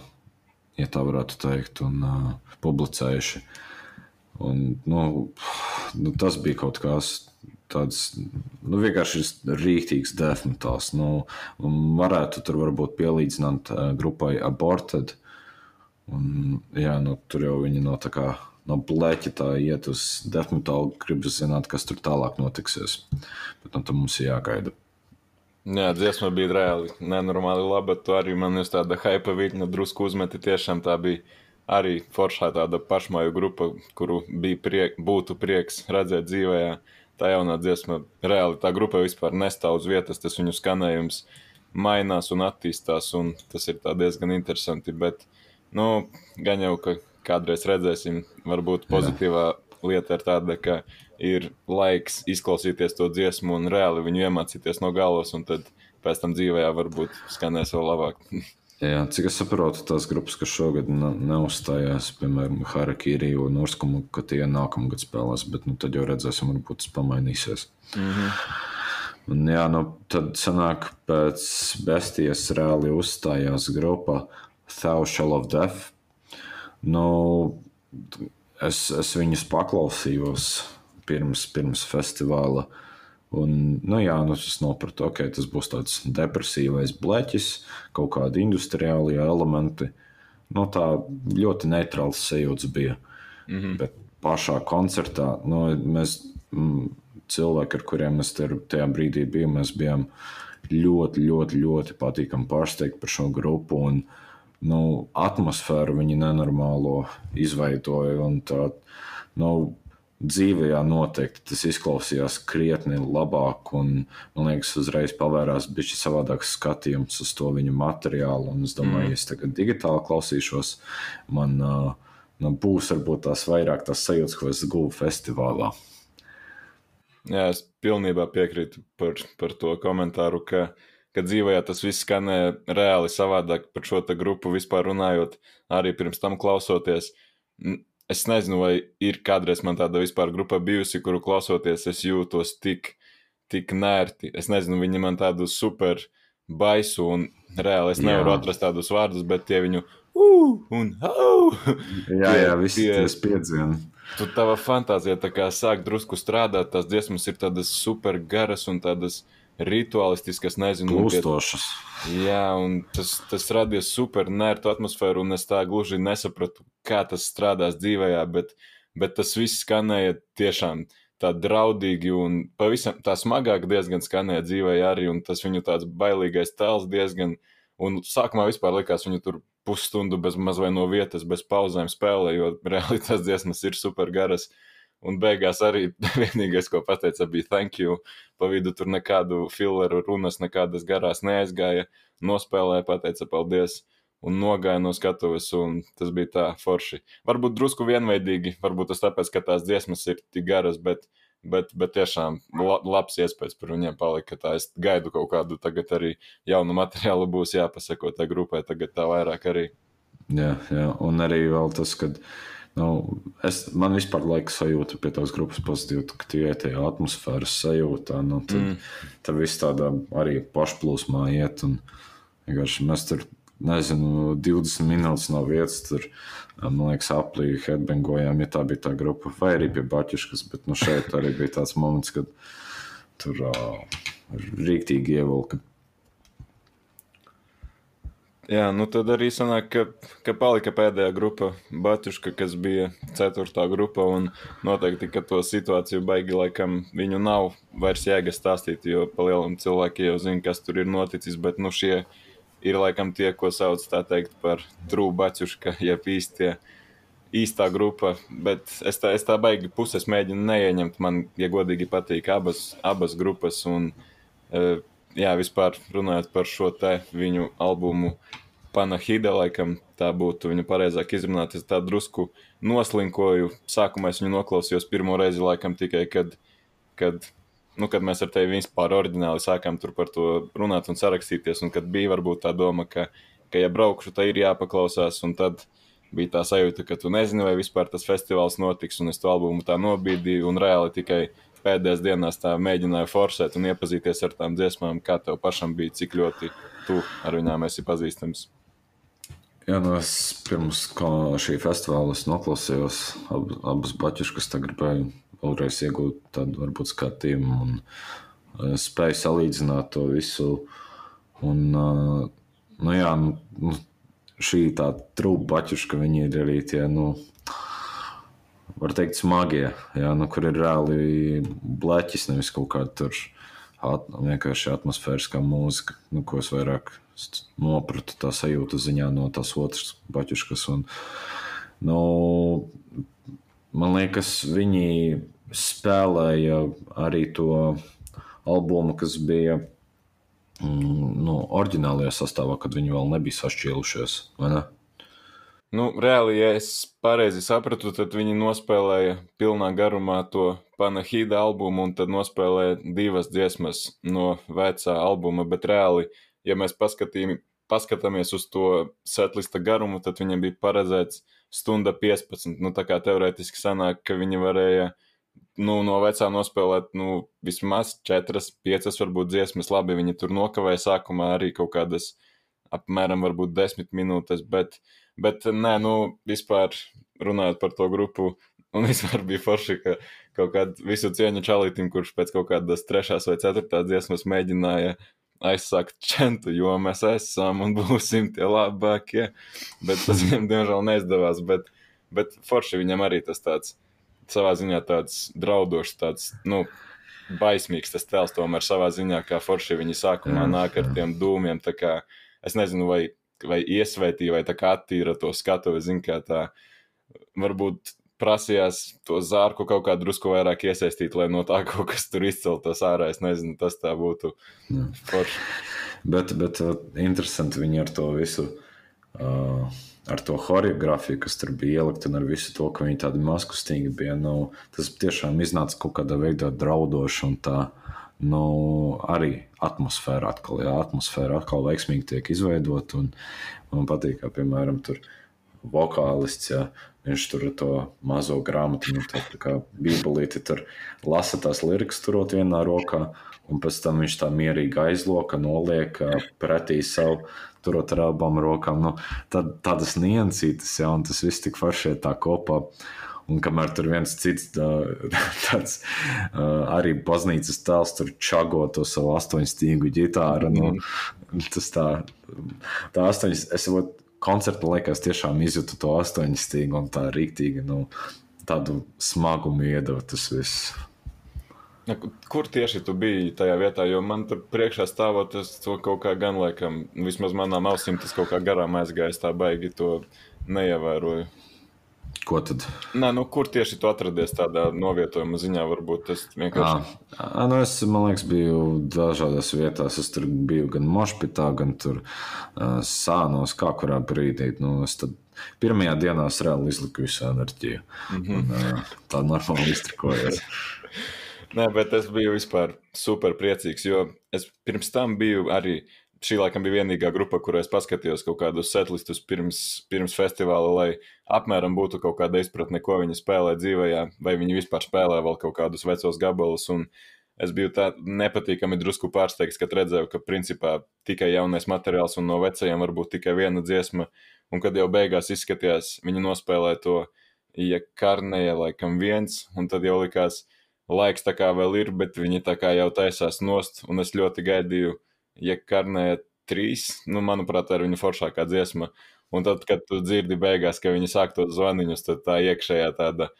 ja tā varētu teikt, un uh, publicējuši. Un, nu, nu, tas bija kaut kas tāds nu, vienkārši rīktīgs definitāls. Nu, un varētu tur varbūt pielīdzināt grupai Aborted. Un, jā, nu, tur jau viņi no tā kā no blēķa tā iet uz definitālu, gribas zināt, kas tur tālāk notiksies. Bet nu, tam mums ir jāgaida. Jā, dziesma bija reāli nenormāli laba. Tu arī man ir tāda hype viļņa, drusku uzmeti. Tiešām tā bija arī foršā tāda pašmāju grupa, kuru bija priek, būtu prieks redzēt dzīvē. Tā jaunā dziesma, reāli tā grupa vispār nestāv uz vietas, tas viņu skanējums mainās un attīstās, un tas ir diezgan interesanti. Bet, nu, gan jau, ka kādreiz redzēsim, varbūt pozitīvā lieta ir tāda, ka ir laiks izklausīties to dziesmu un reāli viņu iemācīties no galvas, un tad pēc tam dzīvē varbūt skanēs vēl labāk. Jā, cik es saprotu, tās grupas, kas šogad ne, neuzstājās, piemēram, Harakiri un Urskumu, ka tie nākamgad spēlēs, bet nu, tad jau redzēsim, varbūt tas pamainīsies. Mm -hmm. Un, jā, nu, tad sanāk, pēc bestijas reāli uzstājās grupa Thou Shall of Death. Nu, es, es viņus paklausījos pirms, pirms festivāla. Un, nu, jā, nu, es sapratu, ok, tas būs tāds depresīvais bleķis, kaut kādi industriāli elementi. Nu, tā ļoti neitrāls sajūta bija. Mm -hmm. Bet pašā koncertā nu, mēs, mm, cilvēki, ar kuriem mēs tajā brīdī bijām, mēs bijām ļoti, ļoti, ļoti patīkami pārsteigti par šo grupu. Un, nu, atmosfēru viņi nenormālo izveidoja. Tā, nu, dzīvē noteikti tas izklausījās krietni labāk. Un, man liekas, uzreiz pavērās bija savādāks skatījums uz to viņu materiālu. Un es domāju, mm. ja es tagad digitāli klausīšos, man nu, būs varbūt tās vairāk tās sajūtas, ko es guvu festivālā. Jā, es pilnībā piekrītu par, par to komentāru, ka, ka dzīvē tas viss skanēja reāli savādāk par šo grupu vispār runājot, arī pirms tam klausoties es nezinu, vai ir kādreiz man tāda vispār grupa bijusi, kuru klausoties, es jūtos tik, tik nērti. Es nezinu, viņi man tādu super baisu un reāli es nevaru jā. atrast tādus vārdus, bet tie viņu uh, un au. jā, jā, viss tas piedzieni. Tu tava fantāzija tā kā sāk drusku strādāt, tās dziesmas ir tādas super garas un tādas rituālistiskas, nezinu, plūstošas. Jā, un tas, tas radīja super nērtu atmosfēru, un es tā gluži nesapratu, kā tas strādās dzīvē, bet, bet tas viss skanēja tiešām tā draudīgi un pavisam tā smagāk diezgan skanēja dzīvē arī, un tas viņu tāds bailīgais tēls diezgan, un sākumā vispār likās viņu tur pusstundu bez mazliet no vietas, bez pauzēm spēlē, jo reāli tās dziesmas ir super garas. Un beigās arī vienīgais, ko pateica, bija thank you. Pa vidu tur nekādu filleru runas, nekādas garās neaizgāja. Nospēlēja, pateica paldies un nogāja no skatuves, un tas bija tā forši. Varbūt drusku vienveidīgi, varbūt tas tāpēc, ka tās dziesmas ir tik garas, bet, bet, bet tiešām labs iespējas par viņiem palika. Tā es gaidu kaut kādu tagad arī jaunu materiālu būs jāpasako tai grupai, tagad tā vairāk arī. Jā, jā, un arī vēl tas, kad nu, es, man vispār laikam sajūta pie tās grupas pozitīva, ka tie ir tajā atmosfēras sajūtā, nu, tad, mm. tad viss tādā arī pašplūsmā iet, un vienkārši mēs tur nezinu, 20 minūtes no vietas. Tur, man liekas, aplī headbangojām, ja tā bija tā grupa, vai arī pie Baķiškas. Bet nu, šeit arī bija tāds moments, kad tur uh, rīktīgi ievilka. Jā, nu tad arī sanāk, ka, ka palika pēdējā grupa, Batuška, kas bija ceturtā grupa, noteikti, ka to situāciju baigi laikam viņu nav vairs jēga stāstīt, jo pa lielam cilvēki jau zina, kas tur ir noticis, bet nu šie ir laikam tie, ko sauc teikt, par trūbačuška, ja īstie. Īstā grupa, bet es tā, es tā baigi puses mēģinu neieņemt. Man, ja godīgi patīk abas, abas grupas, un e, jā, vispār runājot par šo te viņu albumu Panahida, laikam tā būtu viņu pareizāk izrunāt. Es tā drusku noslinkoju. Sākumā es viņu noklausījos pirmo reizi, laikam tikai, kad, kad nu, kad mēs ar tevi vispār oriģināli sākām par to runāt un sarakstīties, un kad bija varbūt tā doma, ka, ka ja braukšu, tad ir jāpaklausās, un tad bija tā sajūta, ka tu nezini, vai vispār tas festivāls notiks, un es to albumu tā nobīdīju, un reāli tikai pēdējās dienās tā mēģināju forsēt un iepazīties ar tām dziesmām, kā tev pašam bija, cik ļoti tu ar viņām esi pazīstams. Jā, nu es pirms šī festivāla noklausījos ab, abas baķus, kas gribēju vēlreiz iegūt tādu varbūt skatījumu un uh, spēju salīdzināt to visu. Un, uh, nu, jā, nu, nu, šī tā trūka baķuša, ka viņi ir arī tie, nu, var teikt, smagie, jā, nu, kur ir reāli bleķis, nevis kaut kāda tur at, vienkārši atmosfēriskā mūzika, nu, ko es vairāk nopratu tā sajūta ziņā no tās otras baķuškas. Un, nu, man liekas, viņi spēlēja arī to albumu, kas bija mm, nu, oriģinālajā sastāvā, kad viņi vēl nebija sašķīlušies. Ne? Nu, reāli, ja es pareizi sapratu, tad viņi nospēlēja pilnā garumā to Panahīda albumu un tad nospēlēja divas dziesmas no vecā albuma. Bet reāli, ja mēs paskatāmies uz to setlista garumu, tad viņiem bija paredzēts stunda 15. Nu, tā kā teorētiski sanāk, ka viņi varēja uh, nu, no vecā nospēlēt nu, vismaz 4, 5, varbūt dziesmas. Labi, viņi tur nokavēja sākumā arī kaut kādas apmēram 10 minūtes, bet, bet nē, nu, vispār runājot par to grupu, Un vispār bija forši, ka kaut kāda visu cieņu čalītim, kurš pēc kaut kādas trešās vai ceturtās dziesmas mēģināja aizsākt čentu, jo mēs esam un būsim tie labākie. Bet tas viņam, diemžēl, neizdevās. Bet, bet forši viņam arī tas tāds savā ziņā tāds draudošs, tāds, nu, baismīgs tas tēls tomēr savā ziņā, kā forši viņi sākumā nāk ar tiem dūmiem. Es nezinu, vai, vai iesvētīja, vai tā kā attīra to skatu, vai zina, kā tā varbūt prasījās to zārku kaut kā drusku vairāk iesaistīt, lai no tā kaut kas tur izceltos ārā. Es nezinu, tas tā būtu forši. Bet, bet interesanti viņi ar to visu. Uh, ar to choreogrāfiju, kas tur bija ielikt, un ar visu to, ka viņi tādi maskustīgi bija. Nu, tas tiešām iznāca kaut kādā veidā draudoši un tā. Nu, arī atmosfēra atkal, jā, atmosfēra atkal veiksmīgi tiek izveidota. Man patīk, kā piemēram, tur vokālists, ja viņš tur to mazo grāmatu, nu, tā, tā kā bībelīti, tur lasa tās lirikas, turot vienā rokā, un pēc tam viņš tā mierīgi aizloka, noliek pretī savu turot ar abām rokām. Nu, tad, tādas niansītas, ja, un tas viss tik forši tā kopā. Un kamēr tur viens cits tāds arī baznīcas tēls tur čago to savu astoņstīgu ģitāru, nu, mm. tas tā, tā astoņas, es jau koncerta laikās tiešām izjūtu to astoņstīgu un tā rīktīgi, nu, tādu smagumu iedot tas viss. Ja, kur tieši tu biji tajā vietā? Jo man tur priekšā stāvot, tas kaut kā gan laikam, vismaz manām ausīm, tas kaut kā garām aizgājis. Tā baigi to neievēroju. Ko tad? Nē, nu, kur tieši tu atradies tādā novietojuma ziņā? Varbūt tas vienkārši. À, nu es, man liekas, biju dažādās vietās. Es tur biju gan Mošpitā, gan tur uh, Sānos, kā kurā brīdī. Nu, es pirmajā dienā reāli izliku visu enerģiju. Mm -hmm. un, uh, tā normāli iztrikojās. Nē, bet es biju vispār super priecīgs, jo es pirms tam biju arī. Šī laikam bija vienīgā grupa, kurā es paskatījos kaut kādus setlistus pirms, pirms festivāla, lai apmēram būtu kaut kāda izpratne, ko viņi spēlē dzīvē, vai viņi vispār spēlē vēl kaut kādus vecos gabalus. Es biju tā nepatīkami drusku pārsteigts, kad redzēju, ka principā tikai jaunais materiāls un no vecajiem varbūt tikai viena dziesma. Un kad jau beigās izskatījās, viņi nospēlēja to, ja karnēja laikam viens, un tad jau likās, laiks tā kā vēl ir, bet viņi tā kā jau taisās nost, un es ļoti gaidīju, ja karnē trīs, nu, manuprāt, tā ir viņa foršākā dziesma. Un tad, kad tu dzirdi beigās, ka viņi sāk to zvaniņus, tad tā iekšējā tāda,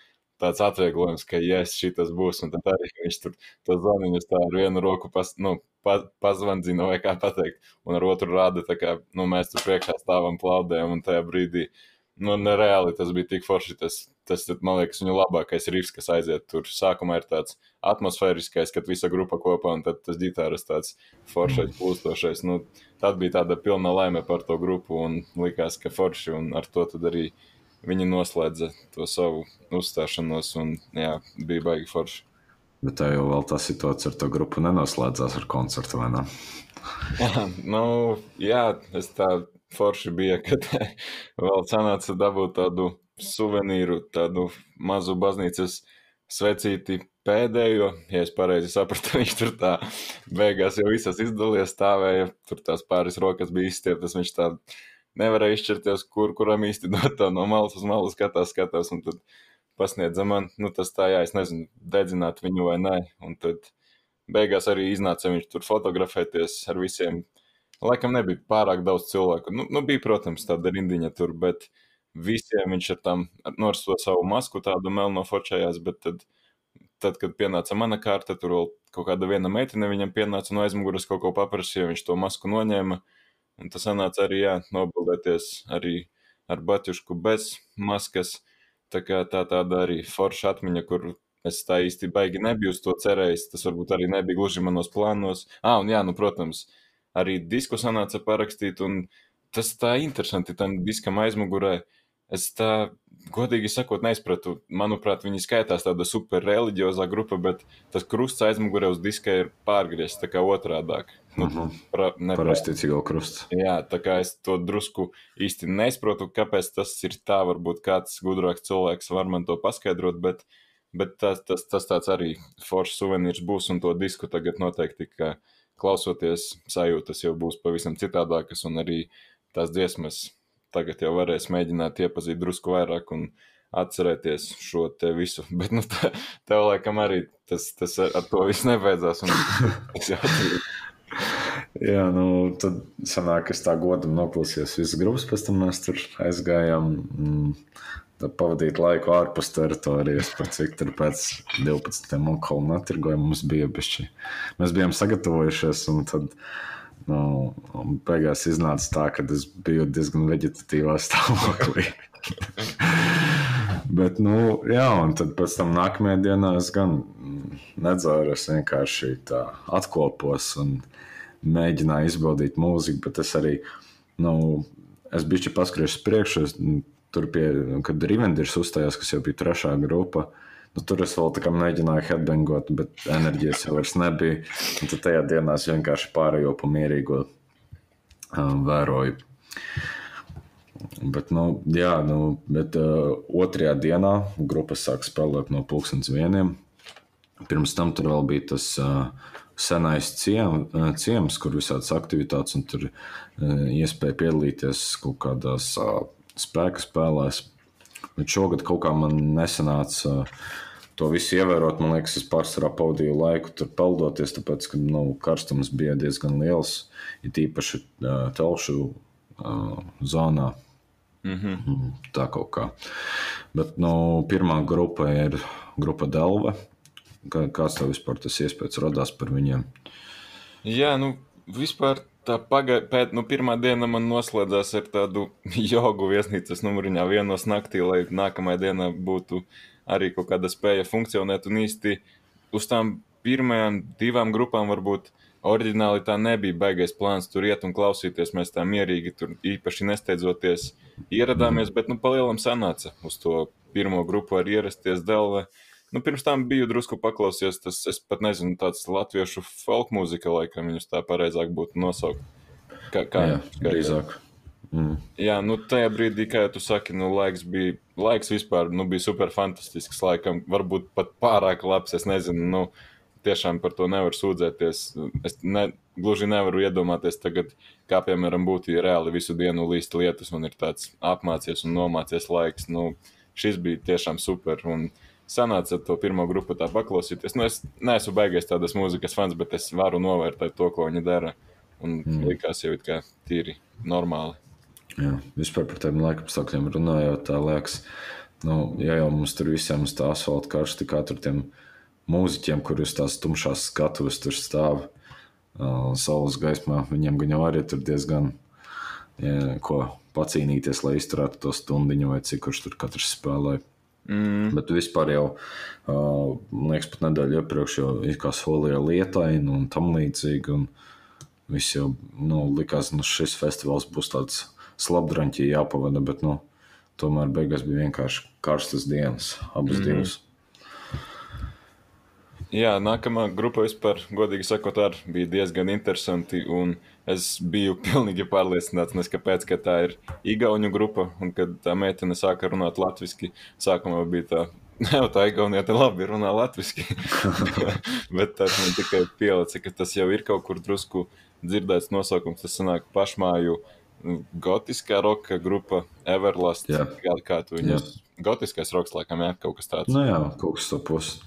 tāds atvieglojums, ka, yes, šī tas būs, un tad arī viņš tur to zvaniņus tā ar vienu roku pas, nu, pa, pazvandzina, vai kā pateikt, un ar otru rāda, tā kā, nu, mēs tur priekšā stāvam plaudējam, un tajā brīdī, nu, nereāli tas bija tik forši, tas tas, man liekas, viņu labākais rīks, kas aiziet tur. Sākumā ir tāds atmosfēriskais, kad visa grupa kopā un tad tas ģitāras tāds foršais, plūstošais. Nu, tad bija tāda pilna laime par to grupu un likās, ka forši un ar to tad arī viņi noslēdza to savu uzstāšanos un jā, bija baigi forši. Bet tā jau vēl tā situācija ar to grupu nenoslēdzās ar koncertu, vai ne? nu, jā, es tā forši bija, kad vēl sanāca dabūt tādu suvenīru, tādu mazu baznīcas svecīti pēdējo. Ja es pareizi sapratu, viņš tur tā beigās jau visas izdalīja, stāvēja, tur tās pāris rokas bija izstieptas, viņš tā nevarēja izšķirties, kur, kuram īsti dot tā no malas uz malu skatās, skatās, un tad pasniedza man, nu tas tā, jā, es nezinu, dedzināt viņu vai nē, un tad beigās arī iznāca viņš tur fotografēties ar visiem. Laikam nebija pārāk daudz cilvēku. Nu, nu bija, protams, tāda rindiņa tur, bet uh, visiem viņš ar tam nu, ar to savu masku tādu melno fočējās, bet tad, tad, kad pienāca mana kārta, tur vēl kaut kāda viena meitene viņam pienāca no aizmugures kaut ko paprasīja, viņš to masku noņēma, un tas sanāca arī, jā, nobildēties arī ar Batjušku bez maskas, tā kā tā tāda arī forša atmiņa, kur es tā īsti baigi nebiju uz to cerējis, tas varbūt arī nebija gluži manos plānos. Ah, un jā, nu, protams, arī disku sanāca parakstīt, un tas tā interesanti tam diskam aizmugurē, uh, Es tā, godīgi sakot, neizpratu. Manuprāt, viņi skaitās tāda super reliģiozā grupa, bet tas krusts aizmugurē uz diska ir pārgriezts tā kā otrādāk. Nu, uh -huh. pra, Parasticīgo krusts. Jā, tā kā es to drusku īsti neizprotu, kāpēc tas ir tā. Varbūt kāds gudrāks cilvēks var man to paskaidrot, bet, bet tas, tas, tas tāds arī foršs suvenīrs būs un to disku tagad noteikti, ka klausoties sajūtas jau būs pavisam citādākas un arī tās dziesmas tagad jau varēs mēģināt iepazīt drusku vairāk un atcerēties šo te visu. Bet, nu, tā, tev laikam arī tas, tas ar, ar to viss nebeidzās. Un, Jā, nu, tad sanāk, es tā godam noklausījos visas grupas, pēc tam mēs tur aizgājām. Mm, pavadīt laiku ārpus teritorijas, par cik tur pēc 12. monētas netirgojumu mums bija bišķi. Mēs bijām sagatavojušies, un tad nu, beigās iznāca tā, ka es biju diezgan veģetatīvā stāvoklī. Bet, nu, jā, un tad pēc tam nākamajā dienā es gan nedzēru, es vienkārši tā atkopos un mēģināju izbaudīt mūziku, bet es arī, nu, es biju paskatījies priekšā, tur pie, kad Rivenders uzstājās, kas jau bija trešā grupa. Nu, tur es vēl mēģināju headbangot, bet enerģijas jau vairs nebija. Un tad tajā dienā es vienkārši pārējo pa mierīgo um, vēroju. Bet, nu, jā, nu, bet uh, otrajā dienā grupa sāk spēlēt no pulkstenes vieniem. Pirms tam tur vēl bija tas uh, senais ciem, uh, ciems, kur visādas aktivitātes, un tur uh, iespēja piedalīties kaut kādās uh, spēka spēlēs. Bet šogad kaut kā man nesanāca to visu ievērot. Man liekas, es pārsvarā pavadīju laiku tur peldoties, tāpēc, ka nu, karstums bija diezgan liels, it īpaši telšu uh, zonā. Mm -hmm. Tā kaut kā. Bet nu, pirmā grupa ir grupa Delve. Kā, kāds tev vispār tas iespējas radās par viņiem? Jā, nu, vispār Tā pagaida, pēc nu, pirmā diena man noslēdzās ar tādu jogu viesnīcas numuriņā vienos naktī, lai nākamajā dienā būtu arī kaut kāda spēja funkcionēt. Un īsti uz tām pirmajām divām grupām varbūt oriģināli tā nebija baigais plāns tur iet un klausīties. Mēs tā mierīgi tur īpaši nesteidzoties ieradāmies, bet nu palielam sanāca uz to pirmo grupu ar ierasties Delve. Nu, pirms tam biju drusku paklausījies, tas, es pat nezinu, tāds latviešu folk mūzika, laikam viņus tā pareizāk būtu nosaukt. Kā, kā Jā, drīzāk. Mm. Jā, nu tajā brīdī, kā tu saki, nu laiks bija, laiks vispār, nu bija super fantastisks, laikam, varbūt pat pārāk labs, es nezinu, nu tiešām par to nevar sūdzēties. Es ne, gluži nevaru iedomāties tagad, kā piemēram būtu, ja reāli visu dienu līst lietus un ir tāds apmācies un nomācies laiks. Nu, šis bija tiešām super. Un, uh, sanāca to pirmo grupu tā paklausīties. Nu, es neesmu beigas tādas mūzikas fans, bet es varu novērtēt to, ko viņi dara. Un mm. likās jau it kā tīri normāli. Jā, vispār par tiem laikapstākļiem runājot, tā liekas, nu, ja jau mums tur visiem uz tā asfalta karsti, kā tur tiem mūziķiem, kurus tās tumšās skatuves tur stāv uh, saules gaismā, viņiem gan jau arī tur diezgan ja, ko pacīnīties, lai izturētu to stundiņu vai cik kurš tur katrs spēlē. Mm. Bet vispār jau, uh, man liekas, pat nedēļu iepriekš jau ir kā solīja lietaini un tam līdzīgi. Un viss jau nu, likās, ka nu, šis festivāls būs tāds slapdraņķī jāpavada, bet nu, tomēr beigās bija vienkārši karstas dienas, abas mm. divas. Jā, nākamā grupa vispār, godīgi sakot, bija diezgan interesanti. Es biju pilnīgi pārliecināts, nes, kāpēc, ka tā ir Igaunijas grupa. Un kad tā meitene sāka runāt latviešu, sākumā bija tā, jau tā Igaunieta labi runā latviešu. Bet tas man tikai pielica, ka tas jau ir kaut kur drusku dzirdēts nosaukums. Tas sanāk pašmāju gotiskā roka grupa Everlast. Jā. Kā, kā tu viņus? Gotiskais roks, laikam, jā, kaut kas tāds. Nu jā, kaut kas to pusi.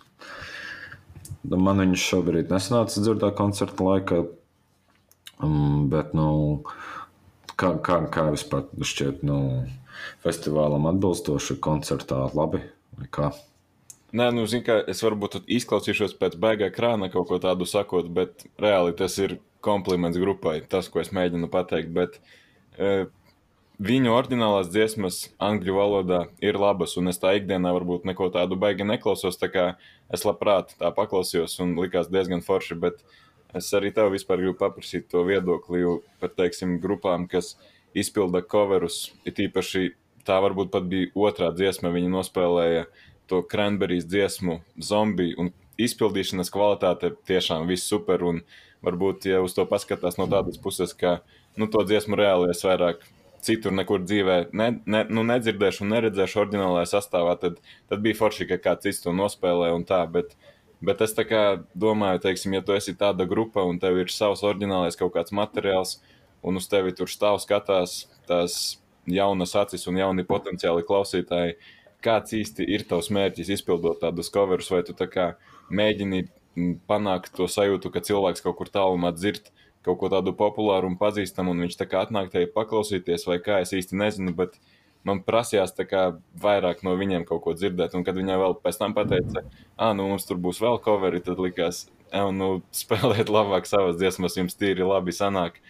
Nu, man viņš šobrīd nesanāca dzirdēt koncerta laikā. Um, bet, nu, kā, kā, kā vispār šķiet, nu, festivālam atbilstoši koncertā labi vai kā? Nē, nu, zinu, ka es varbūt izklausīšos pēc baigā krāna kaut ko tādu sakot, bet reāli tas ir kompliments grupai, tas, ko es mēģinu pateikt. Bet, e, Viņu oriģinālās dziesmas angļu valodā ir labas, un es tā ikdienā varbūt neko tādu baigi neklausos. Tā kā es labprāt tā paklausījos un likās diezgan forši, bet es arī tev vispār gribu paprasīt to viedokli par, teiksim, grupām, kas izpilda coverus. It īpaši tā varbūt pat bija otrā dziesma, viņi nospēlēja to Cranberries dziesmu, zombiju, un izpildīšanas kvalitāte tiešām viss super, un varbūt, ja uz to paskatās no tādas puses, ka, nu, to dziesmu reāli es vairāk citur nekur dzīvē ne, ne, nu, nedzirdēšu un neredzēšu oriģinālajā sastāvā, tad, tad bija forši, ka kāds cits to nospēlē un tā. Bet, bet es domāju, teiksim, ja tu esi tāda grupa un tev ir savs oriģinālais kaut kāds materiāls, un uz tevi tur stāv skatās tās jaunas acis un jauni potenciāli klausītāji, kāds īsti ir tavs mērķis izpildot tādus coverus, vai tu kā mēģini panākt to sajūtu, ka cilvēks kaut kur tālumā dzird kaut ko tādu populāru un pazīstamu, un viņš tā kā atnāk te paklausīties, vai kā es īsti nezinu, bet man prasījās kā, vairāk no viņiem kaut ko dzirdēt. Un kad viņa vēl pēc tam pateica, ah, nu mums tur būs vēl coveri, tad likās, nu, spēlēt labāk savas dziesmas, jums tīri labi sanāk.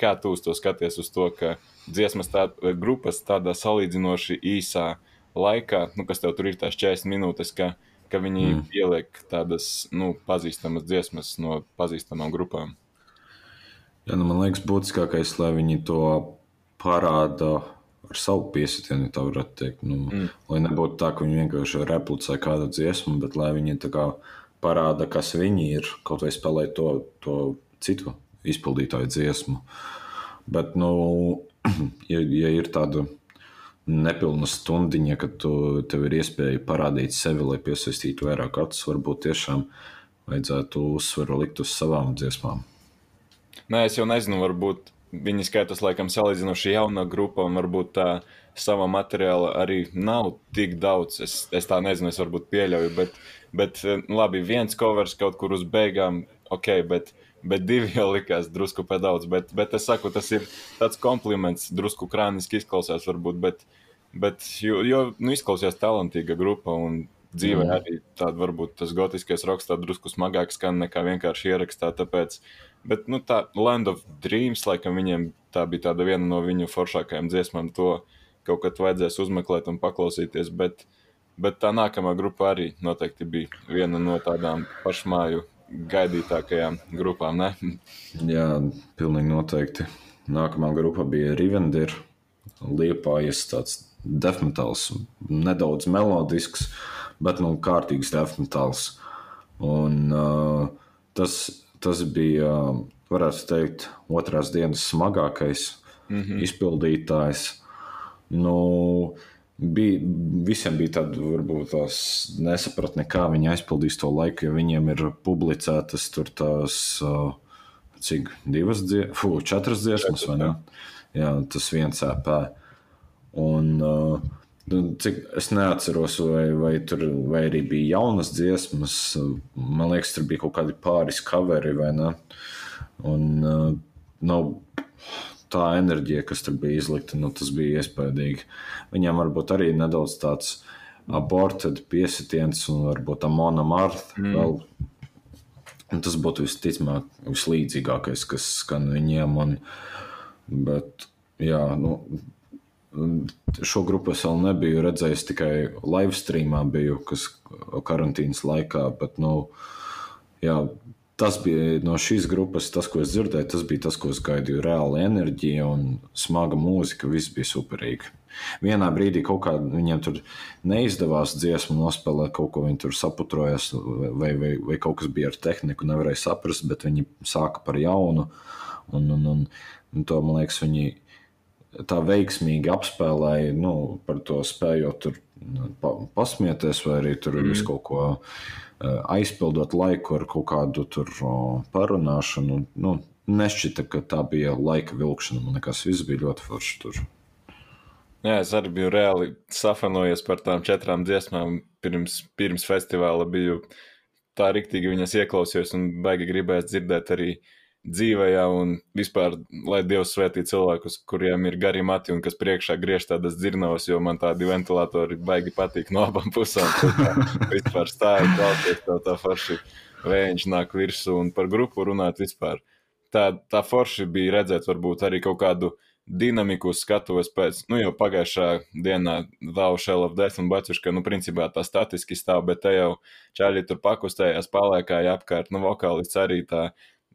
Kā tu uz to skaties, uz to, ka dziesmas tā, grupas tādā salīdzinoši īsā laikā, nu, kas tev tur ir tās 40 minūtes, ka, ka viņi mm. ieliek tādas nu, pazīstamas dziesmas no pazīstamām grupām? Jā, nu, man liekas, būtiskākais, lai viņi to parāda ar savu piesitienu, ja tā varētu teikt. Nu, mm. Lai nebūtu tā, ka viņi vienkārši replicē kādu dziesmu, bet lai viņi parāda, kas viņi ir, kaut vai spēlē to, to citu izpildītāju dziesmu. Bet, nu, ja, ja ir tāda nepilna stundiņa, kad tu, tev ir iespēja parādīt sevi, lai piesaistītu vairāk acis, varbūt tiešām vajadzētu uzsvaru likt uz savām dziesmām. Nē, es jau nezinu, varbūt viņi skaitās laikam salīdzinoši jauna grupa, un varbūt tā sava materiāla arī nav tik daudz. Es, es tā nezinu, es varbūt pieļauju, bet, bet nu, labi, viens covers kaut kur uz beigām, ok, bet, bet divi jau likās drusku pēc daudz. Bet, bet es saku, tas ir tāds kompliments, drusku krāniski izklausās varbūt, bet, bet jo, jo nu, izklausījās talantīga grupa. Un, dzīvē arī tāda varbūt tas gotiskais roks tā drusku smagāk skan nekā vienkārši ierakstā. Tāpēc Bet nu, tā Land of Dreams, laikam, viņiem tā bija tāda viena no viņu foršākajām dziesmām. To kaut kad vajadzēs uzmeklēt un paklausīties. Bet, bet tā nākamā grupa arī noteikti bija viena no tādām pašmāju gaidītākajām grupām. Ne? Jā, pilnīgi noteikti. Nākamā grupa bija Rivendir. Liepājas tāds defmetāls, nedaudz melodisks, bet nu kārtīgs defmetāls. Un uh, tas tas bija, varētu teikt, otrās dienas smagākais mm -hmm. izpildītājs. Nu, bija, visiem bija tāda, varbūt, tās nesapratne, kā viņi aizpildīs to laiku, jo viņiem ir publicētas tur tās, cik divas, die, fu, četras dziesmas, vai ne? Jā, tas viens EP. Un, uh, cik es neatceros, vai, vai tur vai arī bija jaunas dziesmas. Man liekas, tur bija kaut kādi pāris coveri vai ne. Un uh, nav tā enerģija, kas tur bija izlikta, nu, tas bija iespaidīgi. Viņam varbūt arī nedaudz tāds aborted piesitiens un varbūt amona marta mm. vēl. Un tas būtu visticamāk vislīdzīgākais, kas skan viņiem. Un, bet, jā, nu, Šo grupu es vēl nebiju redzējis, tikai live streamā biju, kas karantīnas laikā. Bet, nu, jā, tas bija no šīs grupas, tas, ko es dzirdēju, tas bija tas, ko es gaidīju. Reāla enerģija un smaga mūzika, viss bija superīgi. Vienā brīdī kaut kā viņiem tur neizdevās dziesmu nospēlēt, kaut ko viņi tur saputrojās, vai, vai, vai kaut kas bija ar tehniku, nevarēja saprast, bet viņi sāka par jaunu. Un, un, un, un to, man liekas, viņi tā veiksmīgi apspēlēja, nu, par to spējot tur nu, pasmieties, vai arī tur mm. kaut ko eh, aizpildot laiku ar kaut kādu tur parunāšanu. Nu, nešķita, ka tā bija laika vilkšana. Man liekas, viss bija ļoti forši tur. Jā, es arī biju reāli safanojies par tām četrām dziesmām. Pirms, pirms festivāla biju tā rīktīgi viņas ieklausījos un baigi gribēju dzirdēt arī uh, dzīvajā un vispār, lai Dievs svētī cilvēkus, kuriem ir gari mati un kas priekšā griež tādas dzirnavas, jo man tādi ventilatori baigi patīk no abām pusēm. vispār stāvot, klausies, tev tā forši vējiņš nāk virsū un par grupu runāt vispār. Tā, tā forši bija redzēt varbūt arī kaut kādu dinamiku skatuves pēc, nu jau pagājušā dienā Thou Shell of Death un Baciuška, nu principā tā statiski stāv, bet te jau čaļi tur pakustējās, palēkāja apkārt, nu vokālists arī tā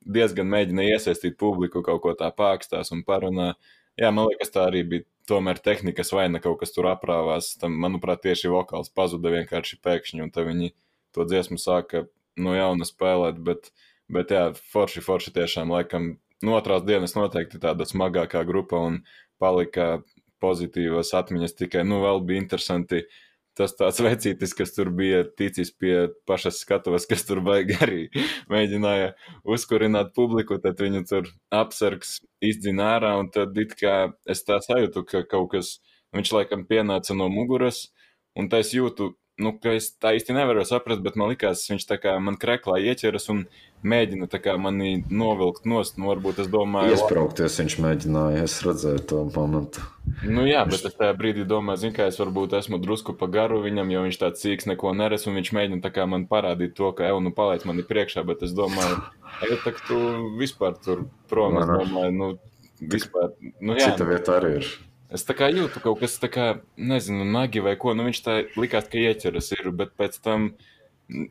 diezgan mēģina iesaistīt publiku, kaut ko tā pākstās un parunā. Jā, man liekas, tā arī bija tomēr tehnikas vaina, kaut kas tur aprāvās. Tam, manuprāt, tieši vokāls pazuda vienkārši pēkšņi, un tad viņi to dziesmu sāka no jauna spēlēt. Bet, bet jā, forši, forši tiešām laikam no otrās dienas noteikti tāda smagākā grupa un palika pozitīvas atmiņas. Tikai, nu, vēl bija interesanti uh, tas tāds vecītis, kas tur bija ticis pie pašas skatuves, kas tur baigi arī mēģināja uzkurināt publiku, tad viņu tur apsargs izdzina ārā, un tad it kā es tā sajūtu, ka kaut kas, viņš laikam pienāca no muguras, un tā es jūtu, nu, ka es tā īsti nevaru saprast, bet man likās, viņš tā kā man kreklā ieķeras un mēģina kā mani novilkt nost. Nu, varbūt es domāju, Iesprāgties viņš mēģināja, es redzēju to momentu. Nu, jā, bet es tajā brīdī domāju, zinu, ka es varbūt esmu drusku pa garu viņam, jo viņš tāds sīks neko neredz, un viņš mēģina kā man parādīt to, ka, ej, nu, paliec man priekšā, bet es domāju, ej, tak tu vispār tur prom, es domāju, nu, vispār, nu, jā. Cita vieta arī ir. Es tā kā jūtu kaut kas tā kā, nezinu, nagi vai ko, nu viņš tā likās, ka ieķeras ir, bet pēc tam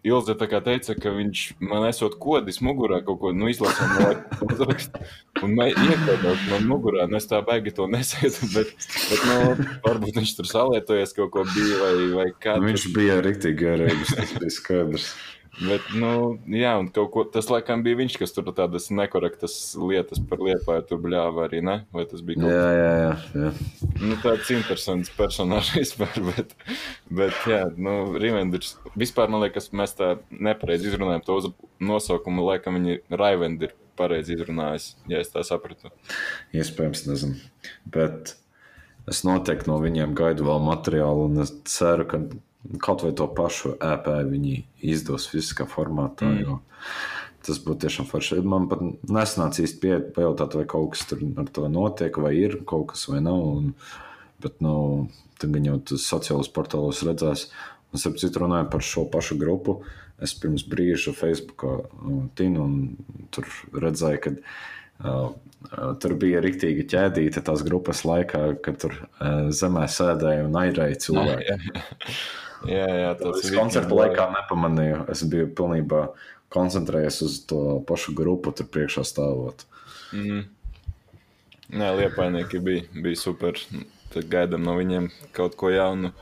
Ilze teica, ka viņš man esot kodis mugurā kaut ko, nu uzrakstu, un iekodot man mugurā, nu es tā baigi to nesēdu, bet, bet, nu, varbūt viņš tur salietojies kaut ko bija vai, vai kā. Nu, viņš bija riktīgi garīgs, tas bija skaidrs. Bet, nu, jā, un kaut ko tas laikam bija viņš, kas tur tādas nekorektas lietas par liepāju tur bļāva arī, ne? Vai tas bija kaut Jā, jā, jā. jā. Nu, tāds interesants personāžs vispār, bet, bet jā, nu, Rivenders, vispār man liekas, mēs tā nepareizi izrunājam to uz nosaukumu, laikam viņi Raivendi ir pareizi izrunājis, ja es tā sapratu. Iespējams, nezinu. Bet es noteikti no viņiem gaidu vēl materiālu, un es ceru, ka kaut vai to pašu EP viņi izdos fiziskā formātā. Mm. Tas būtu tiešām forši. Man pat nesanāca īsti pie, pajautāt, vai kaut kas tur ar to notiek, vai ir kaut kas vai nav. Un, bet, nu, tagad jau tas sociālajos portālos redzēs. Un, starp citu, runājot par šo pašu grupu, es pirms brīža Facebookā uh, tinu un tur redzēju, ka uh, tur bija rīktīga ķēdīte tās grupas laikā, kad tur uh, zemē sēdēja un airēja cilvēki. Jā, jā, tas Es koncerta laikā nepamanīju. Es biju pilnībā koncentrējies uz to pašu grupu, tur priekšā stāvot. Mm. Nē, liepainieki bija, bija super. Tad gaidām no viņiem kaut ko jaunu.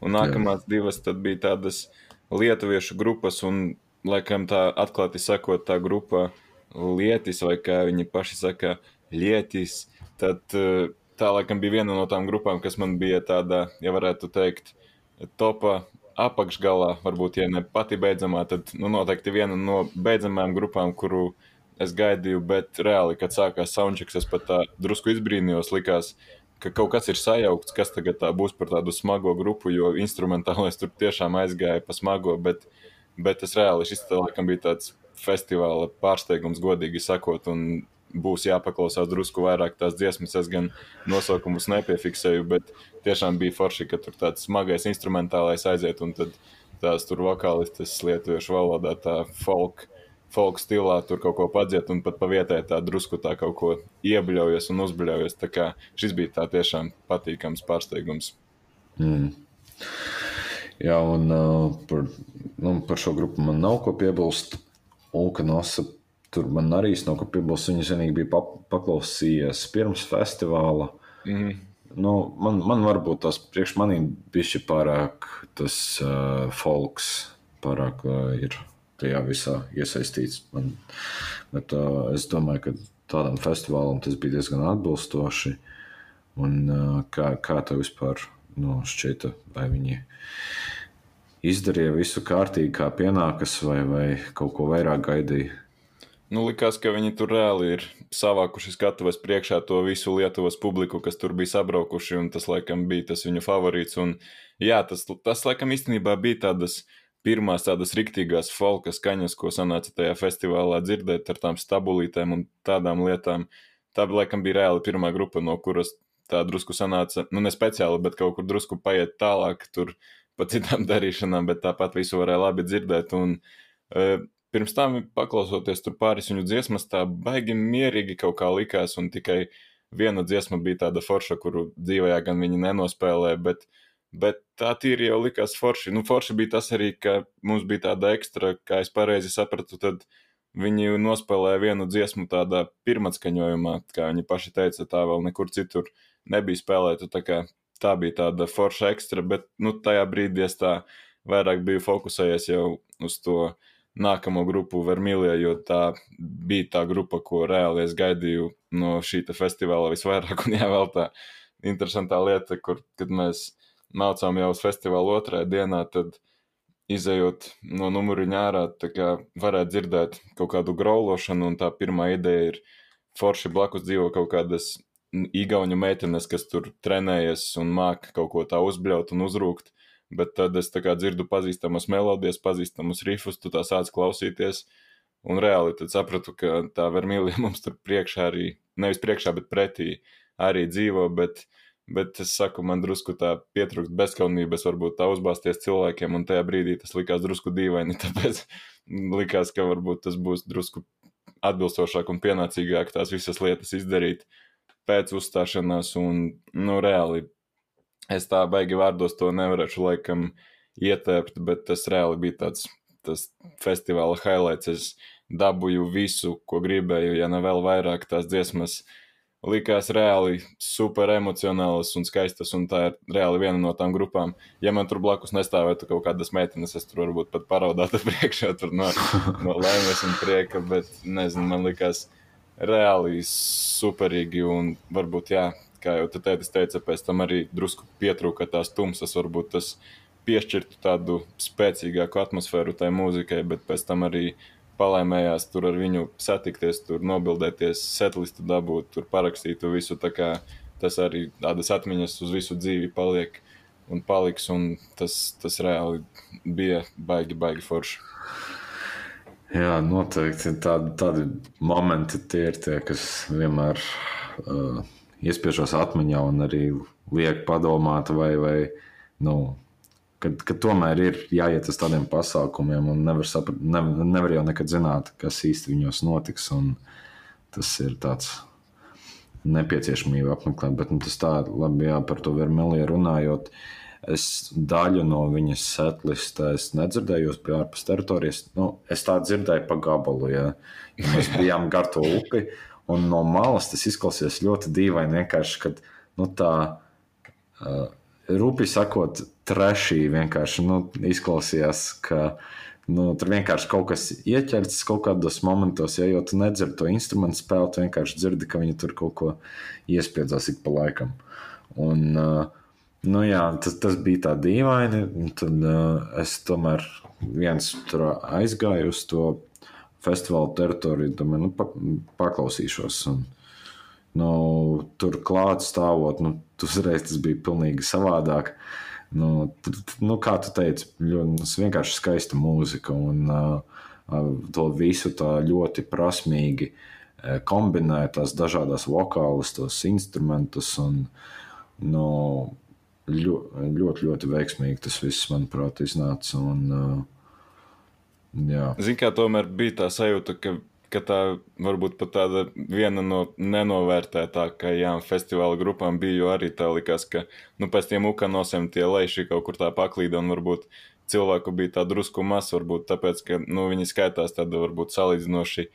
Un nākamās jā. divas bija tādas lietuviešu grupas, un, laikam, tā atklāti sakot, tā grupa Lietis, vai kā viņi paši saka, Lietis. Tad tā, laikam, bija viena no tām grupām, kas man bija tāda, ja varētu teikt, topā apakšgalā, varbūt, ja ne pati beidzamā, tad nu, noteikti viena no beidzamajām grupām, kuru es gaidīju, bet reāli, kad sākās soundchecks, es pat tā drusku izbrīnījos, likās, ka kaut kas ir sajaukts, kas tagad tā būs par tādu smago grupu, jo instrumentālais tur tiešām aizgāja pa smago, bet, bet es reāli, šis tā laikam bija tāds festivāla pārsteigums, godīgi sakot, un būs jāpaklausās drusku vairāk tās dziesmas. Es gan nosaukumus nepiefiksēju, bet tiešām bija forši, ka tur tāds smagais instrumentālais aiziet, un tad tās tur vokālistes lietuviešu valodā, tā folk, folk stilā tur kaut ko padziet, un pat pa vietai tā drusku tā kaut ko iebļaujas un uzbļaujas. Tā kā šis bija tā tiešām patīkams pārsteigums. Mm. Jā, un uh, par, nu, par šo grupu man nav ko piebilst. Ulka Nosa Tur man arī no ko piebilst. Viņa zinīgi bija paklausījies pirms festivāla. Mm. Nu, man, man varbūt tas priekš maniem bija pārāk tas uh, folks, pārāk uh, ir tajā visā iesaistīts. Man, bet uh, es domāju, ka tādam festivālam tas bija diezgan atbilstoši. Un, uh, kā, kā tev vispār nu, šķita, vai viņi izdarīja visu kārtīgi, kā pienākas, vai, vai kaut ko vairāk gaidīja? Nu, likās, ka viņi tur reāli ir savākuši skatuves priekšā to visu Lietuvas publiku, kas tur bija sabraukuši, un tas, laikam, bija tas viņu favorīts. Un, jā, tas, tas, laikam, īstenībā bija tādas pirmās tādas riktīgās folka skaņas, ko sanāca tajā festivālā dzirdēt ar tām stabulītēm un tādām lietām. Tā, laikam, bija reāli pirmā grupa, no kuras tā drusku sanāca, nu, ne speciāli, bet kaut kur drusku paiet tālāk, tur pa citām darīšanām, bet tāpat visu varēja labi dzirdēt. Un, uh, pirms tam paklausoties tur pāris viņu dziesmas, tā baigi mierīgi kaut kā likās, un tikai viena dziesma bija tāda forša, kuru dzīvajā gan viņi nenospēlē, bet, bet tā tīri jau likās forši. Nu, forši bija tas arī, ka mums bija tāda ekstra, kā es pareizi sapratu, tad viņi nospēlēja vienu dziesmu tādā pirmatskaņojumā, kā viņi paši teica, tā vēl nekur citur nebija spēlēta. Tā, kā, tā bija tāda forša ekstra, bet nu, tajā brīdī es tā vairāk biju fokusējies jau uz to nākamo grupu Vermīlijā, jo tā bija tā grupa, ko reāli es gaidīju no šī festivāla visvairāk. Un jā, vēl tā interesantā lieta, kur, kad mēs mācām jau uz festivāla otrajā dienā, tad izējot no numuriņa ārā, varētu dzirdēt kaut kādu graulošanu, un tā pirmā ideja ir forši blakus dzīvo kaut kādas igauņu meitenes, kas tur trenējas un māca kaut ko tā uzbļaut un uzrūkt. Bet tad es dzirdu pazīstamas melodijas, pazīstamus rifus, tu tā sāc klausīties. Un reāli tad sapratu, ka tā vermīlija mums tur priekšā arī, nevis priekšā, bet pretī arī dzīvo. Bet, bet es saku, man drusku tā pietrūkst bezskaunības, varbūt tā uzbāzties cilvēkiem, un tajā brīdī tas likās drusku dīvaini. Tāpēc likās, ka varbūt tas būs drusku atbilstošāk un pienācīgāk tās visas lietas izdarīt pēc uzstāšanās. Un, nu, reāli es tā baigi vārdos to nevarēšu laikam ietēpt, bet tas reāli bija tāds tas festivāla highlights. Es dabūju visu, ko gribēju, ja ne vēl vairāk tās dziesmas. Likās reāli super emocionālas un skaistas, un tā ir reāli viena no tām grupām. Ja man tur blakus nestāvētu kaut kādas meitenes, es tur varbūt pat paraudātu priekšā no, no laimes un prieka, bet nezinu, man likās reāli superīgi un varbūt, jā, kā jau te teicis, teica, pēc tam arī drusku pietrūka tās tumsas, varbūt tas piešķirtu tādu spēcīgāku atmosfēru tai mūzikai, bet pēc tam arī palaimējās tur ar viņu satikties, tur nobildēties, setlistu dabūt, tur parakstītu visu. Tas arī tādas atmiņas uz visu dzīvi paliek un paliks, un tas, tas reāli bija baigi, baigi forši. Jā, noteikti tādi, tādi momenti tie ir tie, kas vienmēr uh, iespiežos atmiņā un arī liek padomāt, vai, vai nu, kad, kad tomēr ir jāiet uz tādiem pasākumiem, un nevar, saprat, nevar, nevar jau nekad zināt, kas īsti viņos notiks. Tas ir tāds nepieciešamība apmeklēt, bet nu, tas tā labi, jā, par to Vermeliju runājot. Es daļu no viņas setlistē nedzirdēju, pie ārpus teritorijas. Nu, es tā dzirdēju pa gabalu, ja mēs bijām gar to upi. Un no malas tas izklausījās ļoti dīvaini. Vienkārši, kad nu, tā uh, rupi sakot, trešī vienkārši nu, izklausījās, ka nu, tur vienkārši kaut kas ieķerts kaut kādos momentos, ja jau tu nedzirdi to instrumentu spēli, tu vienkārši dzirdi, ka viņi tur kaut ko iespiedzās ik pa laikam. Un, uh, Nu, jā, tas, tas bija tā dīvaini. Tad uh, es tomēr viens tur aizgāju uz to festivāla teritoriju, domāju, nu, pa, paklausīšos. Un, nu, tur klāt stāvot, nu, uzreiz tas bija pilnīgi savādāk. Nu, nu, kā tu teici, ļoti, vienkārši skaista mūzika un uh, to visu tā ļoti prasmīgi kombinēja tās dažādas vokālas, tos instrumentus. Un, nu, ļoti, ļoti, ļoti veiksmīgi tas viss, manuprāt, iznāca. Un, uh, Ziniet, kā tomēr bija tā sajūta, ka, ka tā varbūt pat tāda viena no nenovērtētākajām festivāla grupām bija. Jo arī tā likās, ka nu, pēc tiem ukanosiem tie leši kaut kur tā paklīda un varbūt cilvēku bija tā drusku maz, varbūt tāpēc, ka nu, viņi skaitās tāda varbūt salīdzinoši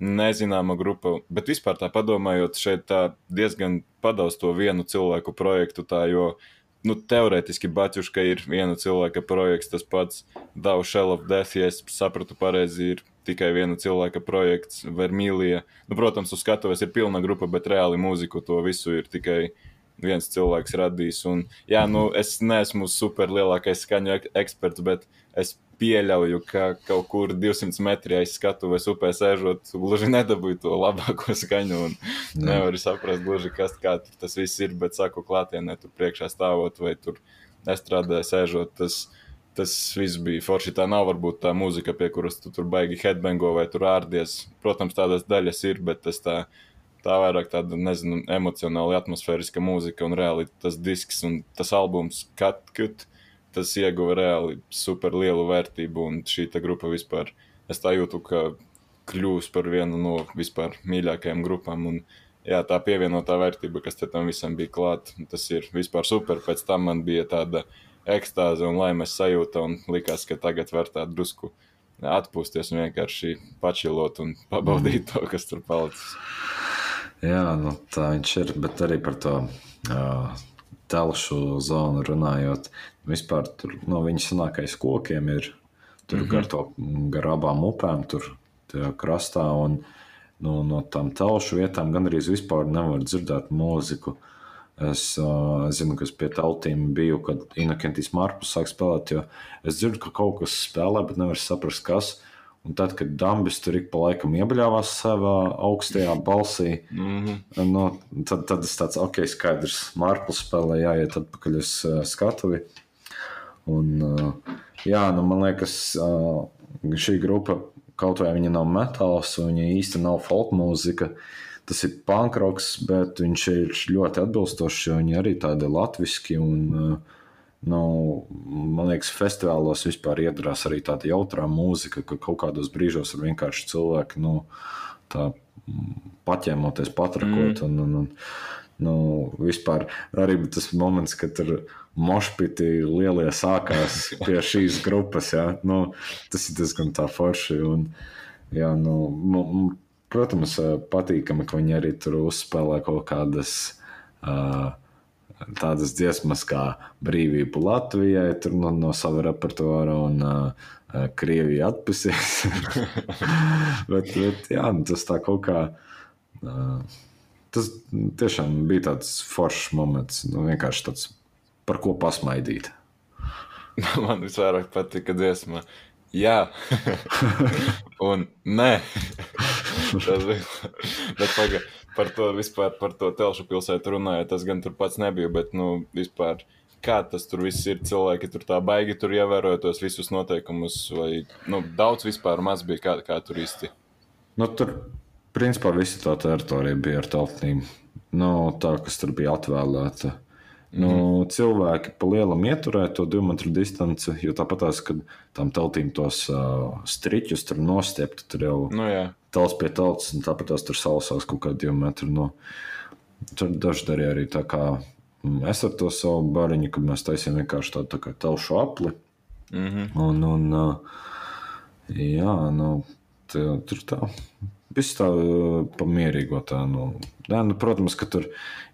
nezināma grupa. Bet vispār tā padomājot, šeit tā diezgan padauz to vienu cilvēku projektu, tā, jo uh, nu, teorētiski Baķuška ir viena cilvēka projekts, tas pats Dau Shell of Death, ja es sapratu pareizi, ir tikai viena cilvēka projekts, Vermīlija. Nu, protams, uz skatuves ir pilna grupa, bet reāli mūziku to visu ir tikai viens cilvēks radījis. Un, jā, nu, es neesmu super lielākais skaņu eksperts, bet es pieļauju, ka kaut kur 200 metri aiz skatuves upē sēžot, gluži nedabūju to labāko skaņu. Nevaru saprast, gluži, kas tas viss ir. Bet saku, klātienē tur priekšā stāvot vai tur nestrādāja, sēžot. Tas, tas viss bija forši. Tā nav varbūt tā mūzika, pie kuras tu tur baigi headbango vai tur ārdies. Protams, tādas daļas ir, bet tas tā. Tā vairāk tāda, nezinu, emocionāli atmosfēriska mūzika un reāli tas disks un tas albums, kat, kat, tas ieguva reāli super lielu vērtību, un šī grupa vispār, es tā jūtu, ka kļūs par vienu no vispār mīļākajām grupām. Un, jā, tā pievienotā vērtība, kas tam visam bija klāta, tas ir vispār super. Pēc tam man bija tāda ekstāze un laimes sajūta, un likās, ka tagad var tā drusku atpūsties un vienkārši pačilot un pabaudīt to, kas tur palicis. Jā, nu, tā viņš ir, bet arī par to uh, telšu zonu runājot, vispār tur no viņa senākais kokiem ir tur mm -hmm. gar, to, gar abām upēm, tur krastā. Un, nu, no tām telšu vietām gan arī vispār nevar dzirdēt mūziku. Es uh, zinu, ka es pie teltīm biju, kad Inokentīs Marpus sāk spēlēt, jo es dzirdu, ka kaut kas spēlē, bet nevaru saprast, kas. Un tad, kad Dambis tur ik pa laikam iebļāvās savā augstajā balsī, mm -hmm. nu, tad, tad es tāds, ok, skaidrs, Mārpls spēlē jāiet atpakaļ uz uh, skatuvi. Un, uh, jā, nu, man liekas, uh, šī grupa, kaut vai viņa nav metāls, viņa īsti nav folk mūzika, tas ir pankroks, bet viņš ir ļoti atbilstošs, jo viņi arī tādi latviski un uh, Nu, man liekas, festivālos vispār iedarās arī tāda jautrā mūzika, ka kaut kādos brīžos ir vienkārši cilvēki nu, tā paķēmoties, patrakot. Mm. Un, un, un, nu, vispār arī tas moments, kad tur mošpiti lielie sākās pie šīs grupas. Ja? Nu, tas ir diezgan tā forši. Un, jā, nu, protams, patīkami, ka viņi arī tur uzspēlē kaut kādas. Uh, tādas dziesmas kā Brīvība Latvijai, tur no, no sava repertuāra un uh, Krievija atpūsies. bet, bet jā, nu, tas tā kaut kā. Uh, tas tiešām bija tāds foršs moments, nu, vienkārši tāds par ko pasmaidīt. Man visvairāk patika dziesma. Jā, un nē, tas bija. Bet pagaidi, par to vispār, par to telšu pilsētu runājot, tas gan tur pats nebija, bet, nu, vispār, kā tas tur viss ir, cilvēki tur tā baigi tur ievēroja tos visus noteikumus, vai, nu, daudz vispār maz bija, kā, kā tur īsti. Nu, tur, principā, visa tā teritorija bija ar teltīm. Nu, tā, kas tur bija atvēlēta. Nu, mm. Cilvēki pa lielam ieturēja to divu metru distanci, jo tāpat tās, kad tam teltīm tos uh, striķus tur nostiept, tur jau nu, jā. tals pie telts, un tāpat tās tur sausās kaut kādi divu metru. Nu, tur daži darīja arī tā kā mm, es ar to savu bariņu, kad mēs taisījām vienkārši tādu tā kā telšu apli. Mm -hmm. Un, un uh, jā, nu, tur tā viss tā pamierīgo. Tā, nu. Jā, nu, protams, ka tur,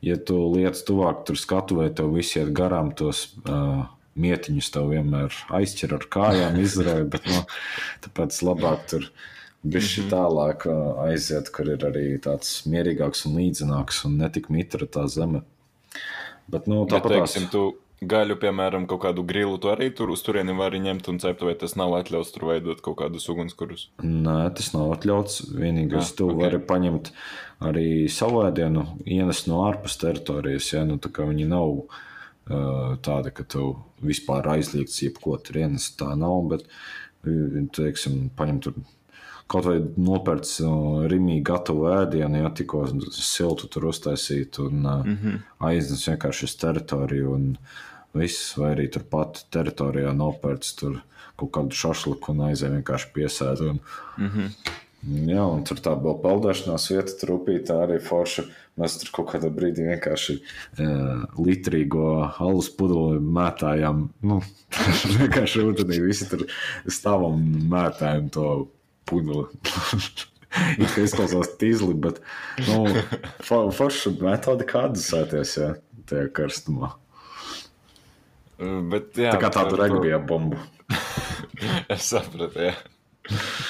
ja tu lietas tuvāk, tur skatu vai tev visi iet garām tos. Uh, Mietiņus tev vienmēr aizķer ar kājām, izrauj, bet nu, tāpēc labāk tur bija šī tālāk aiziet, kur ir arī tāds mierīgāks un līdzenāks un ne tik mitra tā zeme. Bet, nu, tāpat ja, teiksim, tu gaļu, piemēram, kaut kādu grilu, tu arī tur uz turieni vari ņemt un cept, vai tas nav atļauts tur veidot kaut kādus ugunskurus? Nē, tas nav atļauts. Vienīgais, ah, tu okay. vari paņemt arī savu ēdienu, ienest no ārpus teritorijas. Ja? Nu, viņi nav uh, tādi, ka tu vispār aizliegts jebko tur ienest. Tā nav, bet, teiksim, paņemt tur kaut vai nopērts Rīgā gatavu ēdienu, ja tikko siltu tur uztaisīt un mm -hmm. aiznes vienkārši uz teritoriju. Un, Viss, vai arī turpat teritorijā nopērts tur kaut kādu šašliku un aizēja vienkārši piesēt. Un, mm -hmm. Jā, un tur tā bija peldēšanās vieta, trupīta arī forša. Mēs tur kaut kādā brīdī vienkārši e, litrīgo alus pudeli mētājām. Nu, vienkārši ūdenī visi tur stāvam mētājam to pudeli. It kā izklausās tīzli, bet nu, for, forša metode kāda sēties, ja tajā karstumā. Bet, jā, tā kā tāda regbija bomba. es sapratu, jā.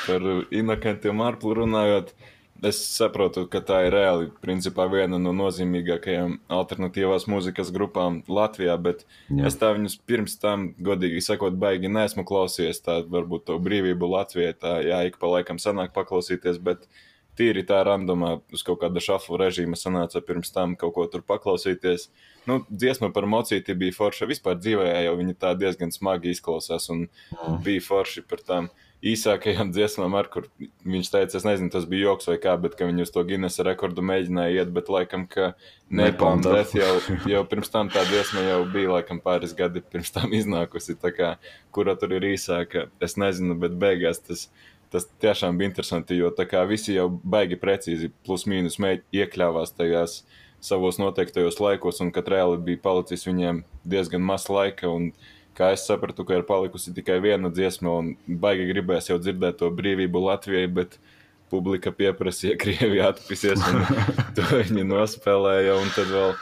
Par inokentiem ārplu runājot. Uh, Es saprotu, ka tā ir reāli principā, viena no nozīmīgākajām alternatīvās mūzikas grupām Latvijā, bet Jā. es tā viņus pirms tam, godīgi sakot, baigi nesmu klausījies. Tā varbūt to brīvību Latvijai tā jā, ik pa laikam sanāk paklausīties, bet tīri tā randomā uz kaut kāda šafla režīma sanāca pirms tam kaut ko tur paklausīties. Nu, dziesma par mocīti bija forša. Vispār dzīvē jau viņa tā diezgan smagi izklausās un bija forši par tām īsākajām dziesmām, ar kur viņš teica, es nezinu, tas bija joks vai kā, bet viņi uz to Guinness rekordu mēģināja iet, bet laikam, ka Nepalm Death jau, jau pirms tam tā dziesma jau bija laikam pāris gadi pirms tam iznākusi, tā kā, kura tur ir īsāka, es nezinu, bet beigās tas, tas tiešām bija interesanti, jo tā kā visi jau baigi precīzi plus mīnus iekļāvās tajās savos noteiktajos laikos, un kad reāli bija palicis viņiem diezgan maz laika, un kā es sapratu, ka ir palikusi tikai viena dziesma, un baigi gribēs jau dzirdēt to brīvību Latvijai, bet publika pieprasīja, Krievija atpisies, un to viņi nospēlēja, un tad vēl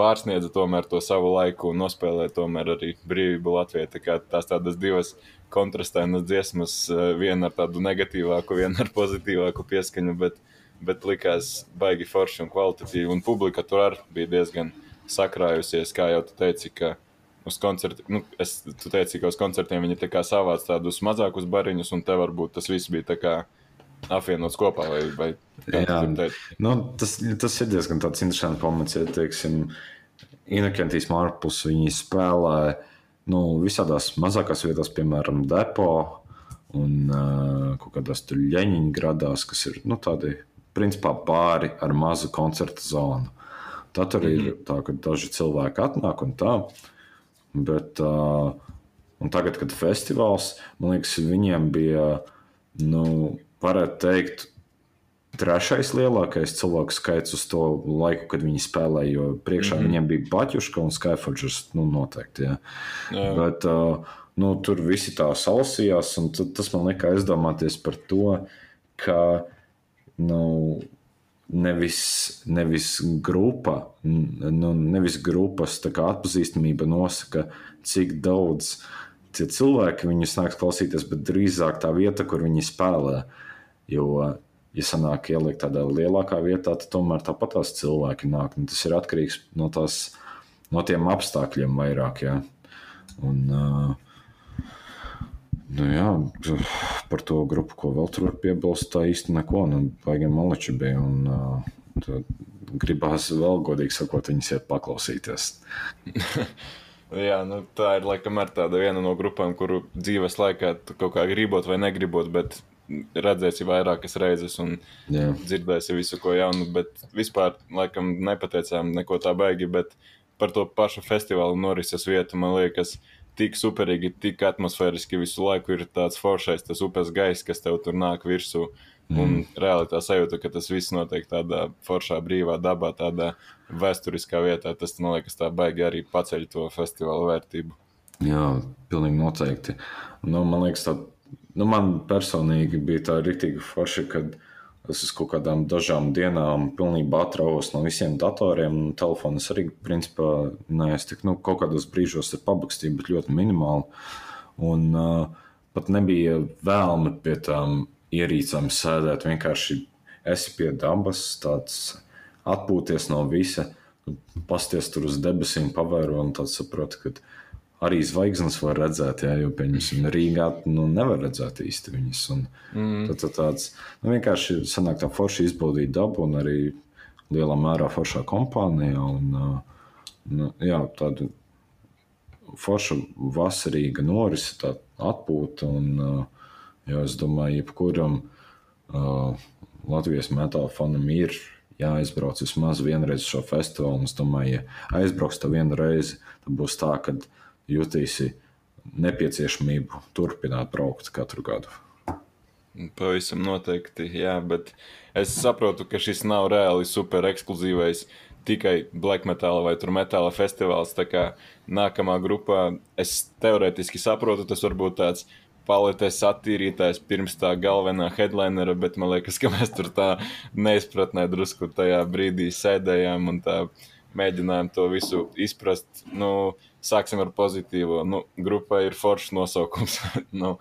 pārsniedza tomēr to savu laiku un nospēlēja tomēr arī brīvību Latvijai. Tā kā tās tādas divas kontrastēnas dziesmas, eh, viena ar tādu negatīvāku, viena ar pozitīvāku pieskaņu, bet, bet likās baigi forši un kvalitatīvi, un publika tur arī bija diezgan sakrājusies, kā jau tu teici, ka uz koncertiem, nu, es teicu, ka uz koncertiem viņi tā savāc tādus mazākus bariņus, un te varbūt tas viss bija tā kā apvienots kopā. Vai, vai nu, tas, tas ir diezgan interesants pamats, ja teiksim, Inokentijas Marpus viņi spēlē nu, visādās mazākās vietās, piemēram, depo un uh, kaut kādās tur Ļeņģeradās, kas ir nu, tādi principā pāri ar mazu koncertu zonu. Tad tur mm -hmm. ir mhm. tā, ka daži cilvēki atnāk un tā. Bet, un tagad, kad festivāls, man liekas, viņiem bija, nu, varētu teikt, trešais lielākais cilvēku skaits uz to laiku, kad viņi spēlēja. Jo priekšā mm -hmm. viņiem bija Baķuška un Skyforgers. Nu, noteikti. Jā. Jā. Bet, nu, tur visi tā salasījās, un tas man lika aizdomāties par to, ka nu, nevis, nevis grupa, nu, nevis grupas atpazīstamība nosaka, cik daudz tie cilvēki viņus nāks klausīties, bet drīzāk tā vieta, kur viņi spēlē. Jo ja sanāk ielikt tādā lielākā vietā, tad tomēr tāpat tās cilvēki nāk. Un tas ir atkarīgs no, tās, no tiem apstākļiem vairāk. Jā. Un, uh, nu, jā, par to grupu, ko vēl tur var piebilst, tā īsti neko. Nu, Baigiem maleči bija. Un, uh, gribās vēl godīgi sakot, viņas iet paklausīties. Jā, nu, tā ir laikam ar tāda viena no grupām, kuru dzīves laikā kaut kā gribot vai negribot, bet redzēsi vairākas reizes un Jā. dzirdēsi visu ko jaunu, bet vispār laikam nepateicām neko tā baigi, bet par to pašu festivālu norises vietu man liekas tik superīgi, tik atmosfēriski visu laiku ir tāds foršais, tas upes gaiss, kas tev tur nāk virsū. Mm. Un reāli tā sajūta, ka tas viss notiek tādā foršā, brīvā dabā, tādā vēsturiskā vietā. Tas, man liekas, tā baigi arī paceļ to festivālu vērtību. Jā, pilnīgi noteikti. Nu, man liekas, tā Nu, man personīgi bija tā rīktīgi forši, kad es uz kaut kādām dažām dienām pilnībā atraujos no visiem datoriem. Telefons arī, principā, nē, es tik, nu, kaut kādos brīžos ir pabakstīju, bet ļoti minimāli. Un uh, pat nebija vēlme pie tām ierīcām sēdēt. Vienkārši esi pie dabas, tāds atpūties no visa, pasties tur uz debesīm, pavēro un tad saproti, ka arī zvaigznes var redzēt, jā, jo, pieņemsim, Rīgā nu, nevar redzēt īsti viņas. Un, mm. tad, tad tāds nu, vienkārši sanāk tā forši izbaudīt dabu un arī lielā mērā foršā kompānijā. Un, nu, jā, tāda forša vasarīga norise, tā atpūta. Un, jo es domāju, jebkuram uh, Latvijas metāla fanam ir jāizbrauc vismaz vienreiz šo festivālu. Es domāju, ja aizbrauks tā vienu reizi, tad būs tā, ka jutīsi nepieciešamību turpināt braukt katru gadu. Pavisam noteikti, jā, bet es saprotu, ka šis nav reāli super ekskluzīvais tikai black metāla vai metāla festivāls. Tā kā nākamā grupā es teorētiski saprotu, tas varbūt tāds paletes attīrītājs pirms tā galvenā headlinera, bet man liekas, ka mēs tur tā neizpratnē drusku tajā brīdī sēdējām un tā mēģinājām to visu izprast. Nu, sāksim ar pozitīvo. Nu, grupai ir foršs nosaukums. nu,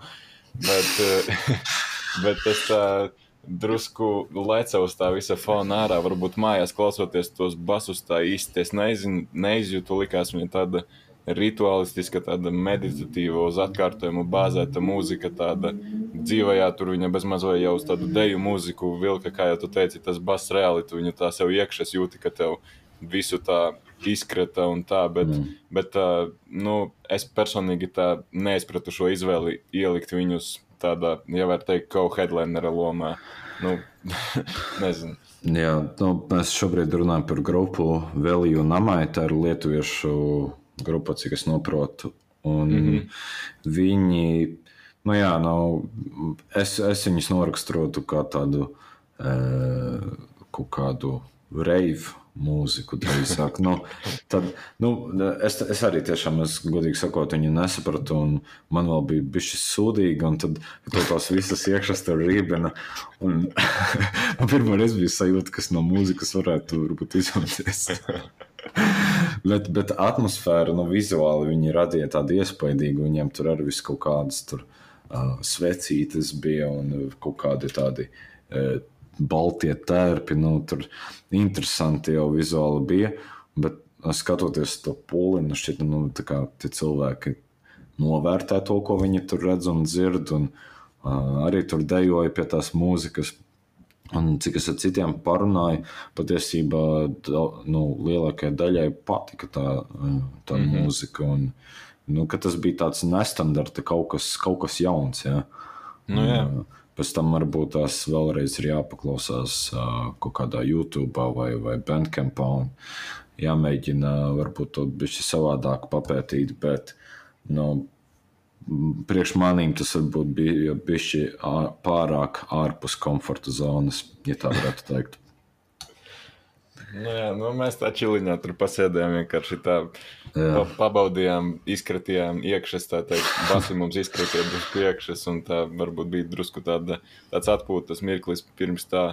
bet, eh, bet es tā drusku lecu uz tā visa fona ārā. Varbūt mājās klausoties tos basus, tā īsti es nezinu, neizjūtu. Likās viņa tāda rituālistiska, tāda meditatīva, uz atkārtojumu bāzēta mūzika, tāda dzīvajā tur viņa bezmazliet jau uz tādu deju mūziku vilka, kā jau tu teici, tas bass reāli, tu viņu tā sev iekšas jūti, ka tev visu tā izkrita un tā, bet, mm. bet uh, nu, es personīgi tā neizpratu šo izvēli ielikt viņus tādā, ja var teikt, kaut headlinera lomā. Nu, nezinu. Jā, nu, mēs šobrīd runājam par grupu Veliju Namai, tā ir lietuviešu grupa, cik es noprotu. Un mm -hmm. viņi, nu jā, nav, es, es viņus noraksturotu kā tādu e, kaut kādu reivu mūziku drīzāk. nu, tad, nu, es, es arī tiešām, es godīgi sakot, viņu nesapratu, un man vēl bija bijis sūdīgi, un tad to tās visas iekšas tur rībina. Un pirmā reize bija sajūta, kas no mūzikas varētu varbūt izjauties. bet, bet atmosfēra, nu, vizuāli viņi radīja tādu iespaidīgu, viņiem tur arī viss kaut kādas tur uh, svecītes bija un kaut kādi tādi. Uh, baltie tērpi. Nu, tur interesanti jau vizuāli bija. Bet skatoties to pūli, nu šķiet, nu, kā tie cilvēki novērtē to, ko viņi tur redz un dzird. Un, uh, arī tur dejoja pie tās mūzikas. Un cik es ar citiem parunāju, patiesībā nu, lielākajai daļai patika tā, tā mm -hmm. mūzika. Un nu, tas bija tāds nestandarta, kaut kas, kaut kas jauns. Ja? Nu, jā. Un, Pēc tam varbūt tās vēlreiz ir jāpaklausās kaut kādā YouTube vai, vai Bandcampā jāmēģina varbūt to bišķi savādāk papētīt, bet nu, priekš manīm tas varbūt bija bišķi pārāk ārpus komforta zonas, ja tā varētu teikt. Nu, jā, nu, mēs tā čiliņā tur pasēdējām, vienkārši tā pa, pabaudījām, izkritījām iekšas, tā teikt, basi mums izkritīja drusku iekšas, un tā varbūt bija drusku tāda, tāds atpūtas mirklis pirms tā,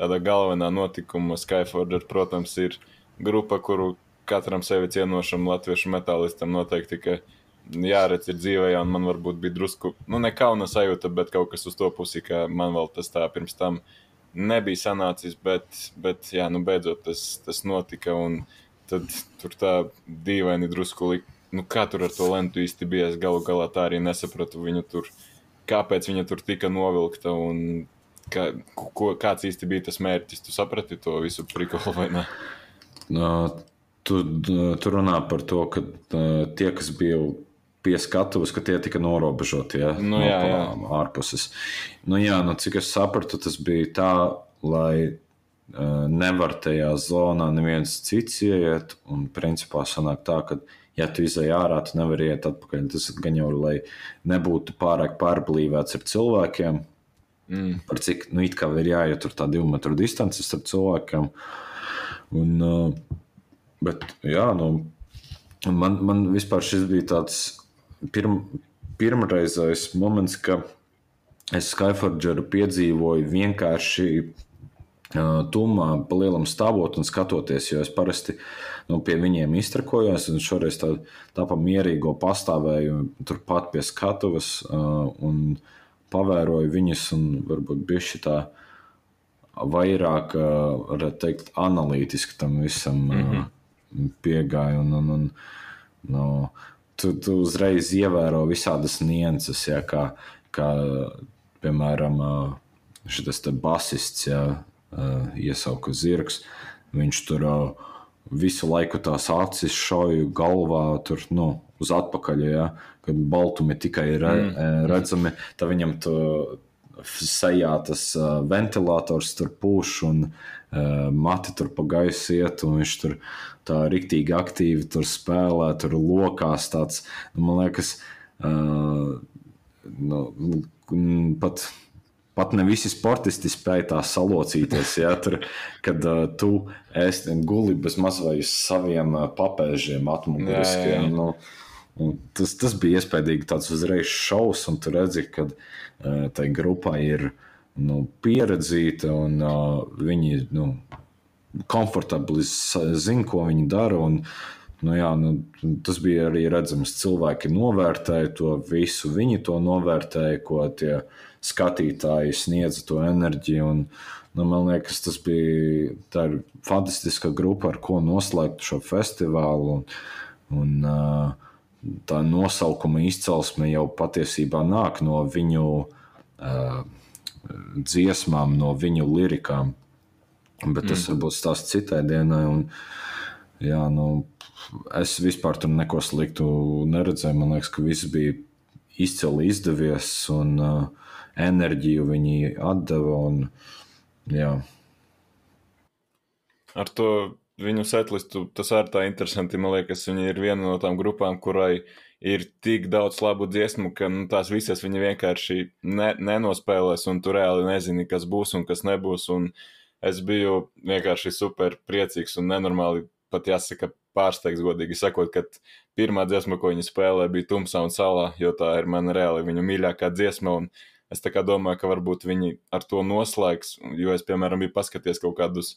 tāda galvenā notikuma. Skyforger, protams, ir grupa, kuru katram sevi cienošam latviešu metālistam noteikti, ka jāredz ir dzīvē, un man varbūt bija drusku, nu, ne kauna sajūta, bet kaut kas uz to pusi, ka man vēl tas tā pirms tam nebija sanācis, bet, bet jā, nu, beidzot tas, tas notika. Tad tur tā dīvaini drusku lika. Nu, kā tur ar to lentu īsti bija? Es galu galā tā arī nesapratu viņu tur, kāpēc viņa tur tika novilkta un kā, ko, kāds īsti bija tas mērķis. Tu saprati to visu prikolu vai ne? No, tu, tu runā par to, ka tie, kas bija pie skatuves, ka tie tika norobežoti ja, nu, jā, jā. no ārpuses. Nu, jā, nu, cik es sapratu, tas bija tā, lai uh, nevar tajā zonā neviens cits ieiet. Un principā sanāk tā, ka, ja tu izai ārā, tu nevari iet atpakaļ. Tas gan jau, lai nebūtu pārāk pārblīvēts ar cilvēkiem. Mm. Par cik, nu, it kā ir jāiet tur tā divu metru distance starp cilvēkiem. Un, uh, bet, jā, nu, man, man vispār šis bija tāds pirm, pirmreizais moments, ka es Skyforgeru piedzīvoju vienkārši tumā, pa lielam stāvot un skatoties, jo es parasti nu, pie viņiem iztrakojos, un šoreiz tā, tā pa mierīgo pastāvēju turpat pie skatuves un pavēroju viņus, un varbūt bišķi tā vairāk, varētu teikt, analītiski tam visam mm -hmm. piegāju. Un, un, un, nu, tu, tu uzreiz ievēro visādas nianses, ja, kā, kā piemēram šis basists, ja, iesauka zirgs. Viņš tur visu laiku tās acis šauja galvā, tur nu, uz atpakaļ, ja, kad baltumi tikai ir mm. redzami. Tad viņam to sejā tas ventilators tur pūš un mati tur pa gaisu iet, un viņš tur tā riktīgi aktīvi tur spēlē, tur lokās tāds, man liekas, uh, nu, pat. Pat ne visi sportisti spēja tā salocīties. Ja, tur, kad uh, tu esi guli bez mazliet saviem uh, papēžiem, atmuguriskajiem. Nu, tas, tas bija iespējams tāds uzreiz šausmas, un tu redzi, ka uh, tai grupai ir nu, pieredzīta un uh, viņi nu, komfortabli zina, ko viņi dara. Un, nu, jā, nu, tas bija arī redzams. Cilvēki novērtēja to visu, viņi to novērtēja, ko tie skatītāji sniedza to enerģiju. Un, nu, man liekas, tas bija fantastiska grupa, ar ko noslēgt šo festivālu. Un, un, tā nosaukuma izcelsme jau patiesībā nāk no viņu uh, dziesmām, no viņu lirikām. Bet tas mm. varbūt stāsts citai dienai. Un, jā, nu, es vispār tur neko sliktu neredzēju. Man liekas, ka viss bija izcili izdevies un uh, enerģiju viņi atdeva. Un, jā. Ar to viņu setlistu tas arī tā interesanti. Man liekas, viņi ir viena no tām grupām, kurai ir tik daudz labu dziesmu, ka nu, tās visas viņi vienkārši ne, nenospēlēs, un tu reāli nezini, kas būs un kas nebūs. Un, es biju vienkārši super priecīgs un nenormāli pat jāsaka pārsteigts, godīgi sakot, ka pirmā dziesma, ko viņi spēlē, bija Tumsā un Salā, jo tā ir mana reāli viņu mīļākā dziesma. Es tā kā domāju, ka varbūt viņi ar to noslēgs, jo es, piemēram, biju paskaties kaut kādus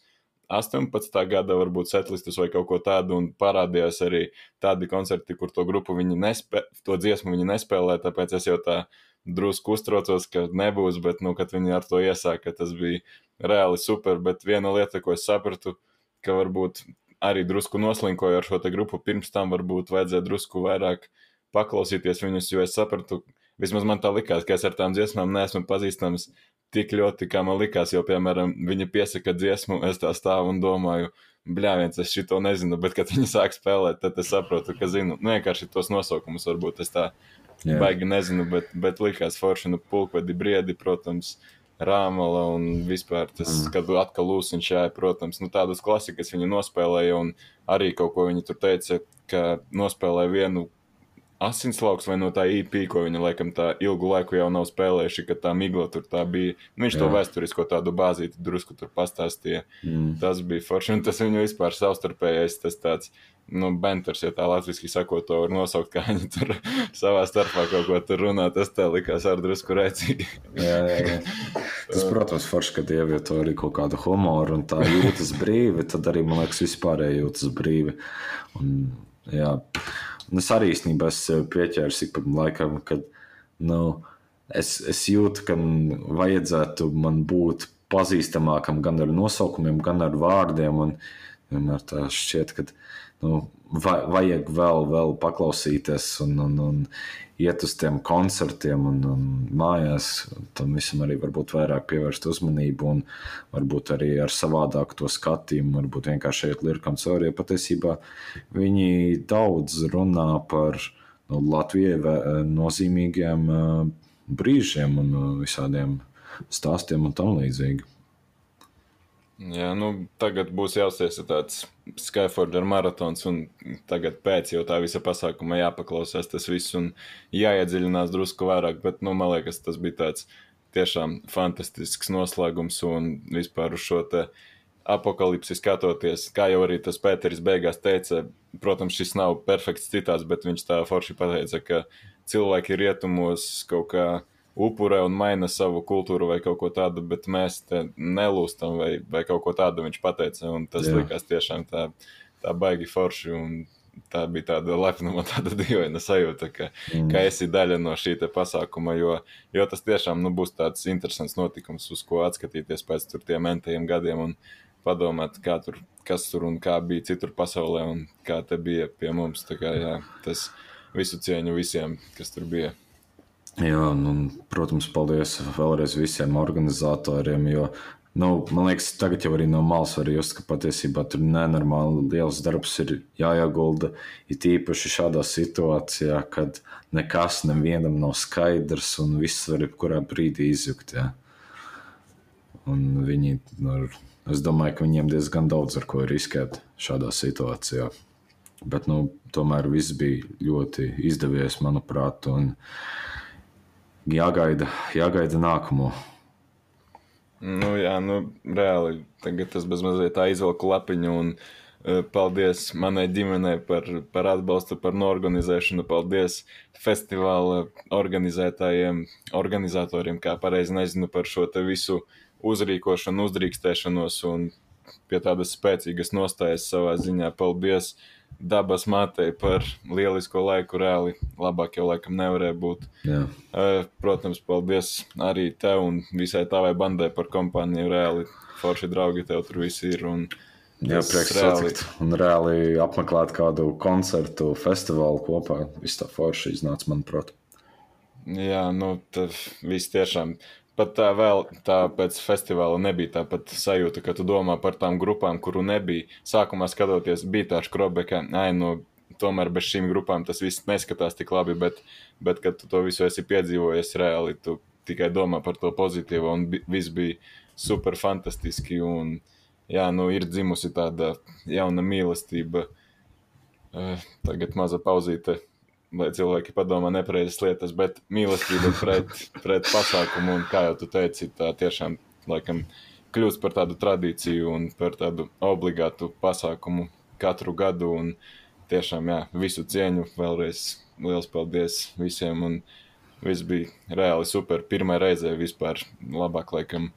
18. gada, varbūt setlistus vai kaut ko tādu, un parādījās arī tādi koncerti, kur to grupu viņi nespēlē, to dziesmu viņi nespēlē, tāpēc es jau tā drusku uztraucos, ka nebūs, bet, nu, kad viņi ar to iesāka, tas bija reāli super. Bet viena lieta, ko es sapratu, ka varbūt arī drusku noslinkoju ar šo grupu, pirms tam varbūt vajadzēja drusku vairāk paklausīties viņus, jo es sapratu, vismaz man tā likās, ka es ar tām dziesmām neesmu pazīstams tik ļoti, kā man likās. Jo, piemēram, viņa piesaka dziesmu, es tā stāvu un domāju, bļāviens, es šito nezinu, bet, kad viņi sāk spēlēt, tad es saprotu, ka zinu, nu, vienkārši tos nosaukumus varbūt es tā Jā. baigi nezinu, bet, bet likās forši, nu, pulkvedi briedi, protams, Rāmala un vispār tas, mm. kad atkal lūsiņš jāja, protams, nu, tādas klasikas viņa nospēlēja un arī kaut ko viņa tur teica, ka nospēlēja vienu asinslauks vai no tā IP, ko viņi laikam tā ilgu laiku jau nav spēlējuši, ka tā migla tur tā bija. Nu, viņš Jā. to vēsturisko tādu bāzīti drusku tur pastāstīja. Mm. Tas bija forši, un tas viņu vispār savstarpējais, tas tāds, nu, benters, ja tā latviski sakot, to var nosaukt, kā viņi tur savā starpā kaut ko tur runā, tas tā likās ar drusku rēcīgi. jā, jā, jā. Tas, protams, forši, kad ievieto arī kaut kādu humoru un tā jūtas brīvi, tad arī, man liekas, vispārēji jūtas brīvi. Un, jā. Un es arī īstenībā pieķēru ik pa laikam, kad nu, es, es jūtu, ka vajadzētu man būt pazīstamākam gan ar nosaukumiem, gan ar vārdiem. Un vienmēr tā šķiet, ka nu, vajag vēl, vēl paklausīties un, un, un iet uz tiem koncertiem un, un mājās. Tam visam arī varbūt vairāk pievērst uzmanību un varbūt arī ar savādāku to skatījumu, varbūt vienkārši iet lirkam cauri. Ja patiesībā viņi daudz runā par nu, Latvijai nozīmīgiem brīžiem un visādiem stāstiem un tam līdzīgi. Jā, nu, tagad būs jāuzsēs tāds Skyforger maratons, un tagad pēc jau tā visa pasākuma jāpaklausās tas viss un jāiedziļinās drusku vairāk, bet, nu, man liekas, tas bija tāds tiešām fantastisks noslēgums un vispār uz šo te apakalipsi skatoties, kā jau arī tas Pēteris beigās teica, protams, šis nav perfekts citāts, bet viņš tā forši pateica, ka cilvēki rietumos kaut kā upurē un maina savu kultūru vai kaut ko tādu, bet mēs te nelūstam vai, vai kaut ko tādu viņš pateica. Un tas Jā. likās tiešām tā, tā baigi forši. Tā bija tāda lepnuma, tāda dīvaina sajūta, ka, mm. ka esi daļa no šī pasākuma. Jo, jo tas tiešām nu, būs tāds interesants notikums, uz ko atskatīties pēc tiem mentajiem gadiem un padomāt, kā tur, kas tur un kā bija citur pasaulē un kā te bija pie mums. Kā, jā, tas visu cieņu visiem, kas tur bija. Jā, un, protams, paldies vēlreiz visiem organizatoriem. Jo, nu, man liekas, tagad jau arī no malas var just, ka patiesībā tur nenormāli liels darbs ir jāiegulda. It īpaši šādā situācijā, kad nekas nevienam nav skaidrs un viss var jebkurā brīdī izjukt. Jā. Un viņi, nu, es domāju, ka viņiem diezgan daudz ar ko riskēt šādā situācijā. Bet nu, tomēr viss bija ļoti izdevies, manuprāt. Un, uh, jāgaida, jāgaida nākamo. Nu, jā, nu, reāli tagad tas bezmazliet tā izvelku lapiņu. Un, uh, paldies manai ģimenei par, par atbalstu, par norganizēšanu. Paldies festivāla organizētājiem, organizatoriem, kā pareizi nezinu par šo visu uzrīkošanu, uzdrīkstēšanos un pie tādas spēcīgas nostājas savā ziņā. Paldies! Uh, dabas matei par lielisko laiku. Reāli labāk jau laikam nevarēja būt. Jā. Protams, paldies arī tev un visai tavai bandai par kompāniju. Reāli forši draugi tev tur visi ir. Un, Jā, prieks reāli... satikt un reāli apmeklēt kādu koncertu, festivālu kopā. Viss tā forši iznāca, manuprāt. Jā, nu, tas viss tiešām pat tā vēl tā pēc festivāla nebija tāpat sajūta, ka tu domā par tām grupām, kuru nebija. Sākumā skatoties, bija tā skrobe, ka, ai, nu, tomēr bez šīm grupām tas viss neskatās tik labi, bet, bet kad tu to visu esi piedzīvojis reāli, tu tikai domā par to pozitīvo, un bi viss bija super fantastiski, un, jā, nu, ir dzimusi tāda jauna mīlestība. Uh, tagad maza pauzīte lai cilvēki padomā nepareizas lietas, bet mīlestība pret, pret pasākumu, un kā jau tu teici, tā tiešām laikam kļūst par tādu tradīciju un par tādu obligātu pasākumu katru gadu. Un tiešām, jā, visu cieņu vēlreiz liels paldies visiem, un viss bija reāli super. Pirmā reize vispār labāk, laikam,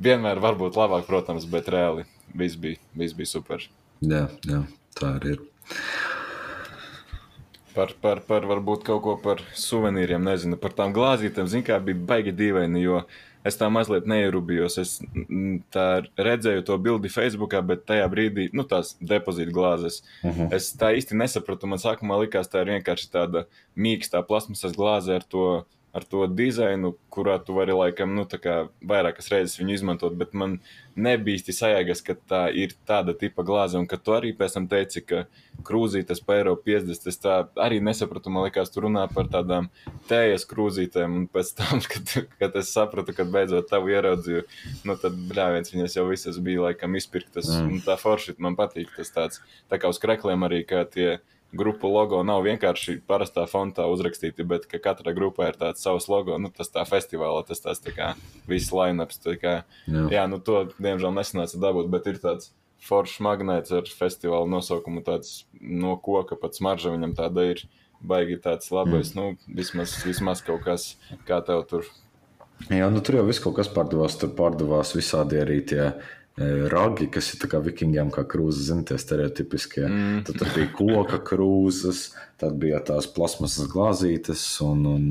vienmēr var būt labāk, protams, bet reāli viss bija, viss bija super. Jā, jā, tā arī ir. Par, par, par varbūt kaut ko par suvenīriem, nezinu, par tām glāzītēm. Zinu, kā bija baigi dīvaini, jo es tā mazliet neierubījos. Es tā redzēju to bildi Facebookā, bet tajā brīdī, nu, tās depozīta glāzes, uh mhm. -huh. es tā īsti nesapratu. Man sākumā likās, tā ir vienkārši tāda mīkstā plasmasas glāze ar to ar to dizainu, kurā tu vari laikam nu, vairākas reizes viņu izmantot, bet man nebija īsti sajēgas, ka tā ir tāda tipa glāze. Un ka tu arī pēc tam teici, ka krūzītes pa eiro 50, es tā arī nesapratu. Man liekas, tu runā par tādām tējas krūzītēm, un pēc tam, kad, kad es sapratu, kad beidzot tavu ieraudzīju, nu tad brāļiens viņas jau visas bija laikam izpirktas. Mm. Un tā forši man patīk tas tāds, tā kā uz krekliem arī, kā tie grupu logo nav vienkārši parastā fontā uzrakstīti, bet ka katrai grupai ir tāds savs logo. Nu, tas tā festivālā, tas tas tā kā viss line-ups. Kā, jā. jā, nu to diemžēl nesanāca dabūt, bet ir tāds foršs magnēts ar festivāla nosaukumu, tāds no koka pat smarža viņam tāda ir. Baigi tāds labais, mm. nu, vismaz, vismaz kaut kas, kā tev tur. Jā, nu tur jau viss kaut kas pārdevās, tur pārdevās visādi arī tie uh, ragi, kas ir kā vikingiem, kā krūzes, zinām, stereotipiskie. Mm. Tad, tad bija koka krūzes, tad bija tās plasmasas glāzītes un, un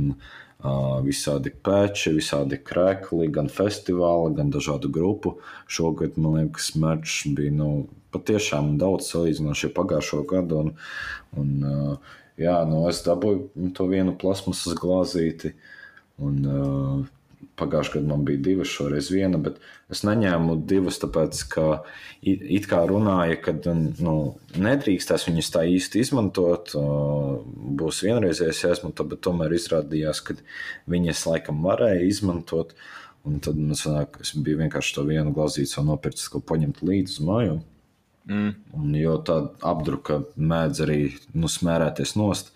uh, visādi peči, visādi krēkli, gan festivāli, gan dažādu grupu. Šogad, man liekas, mērķis bija nu, patiešām daudz salīdzinoši pagājušo gadu. Un, un, uh, jā, nu, es dabūju to vienu plasmasas glāzīti. Un, uh, Pagājušajā gadā man bija divas, šoreiz viena, bet es neņēmu divas, tāpēc, ka it kā runāja, ka nu, nedrīkstēs viņas tā īsti izmantot. Būs vienreizējais jāizmanto, bet tomēr izrādījās, ka viņas laikam varēja izmantot. Un tad man sanāk, es biju vienkārši to vienu jau nopircis, ko paņemt līdzi uz mājām. Mm. Un, jo tāda apdruka mēdz arī nu, smērēties nost,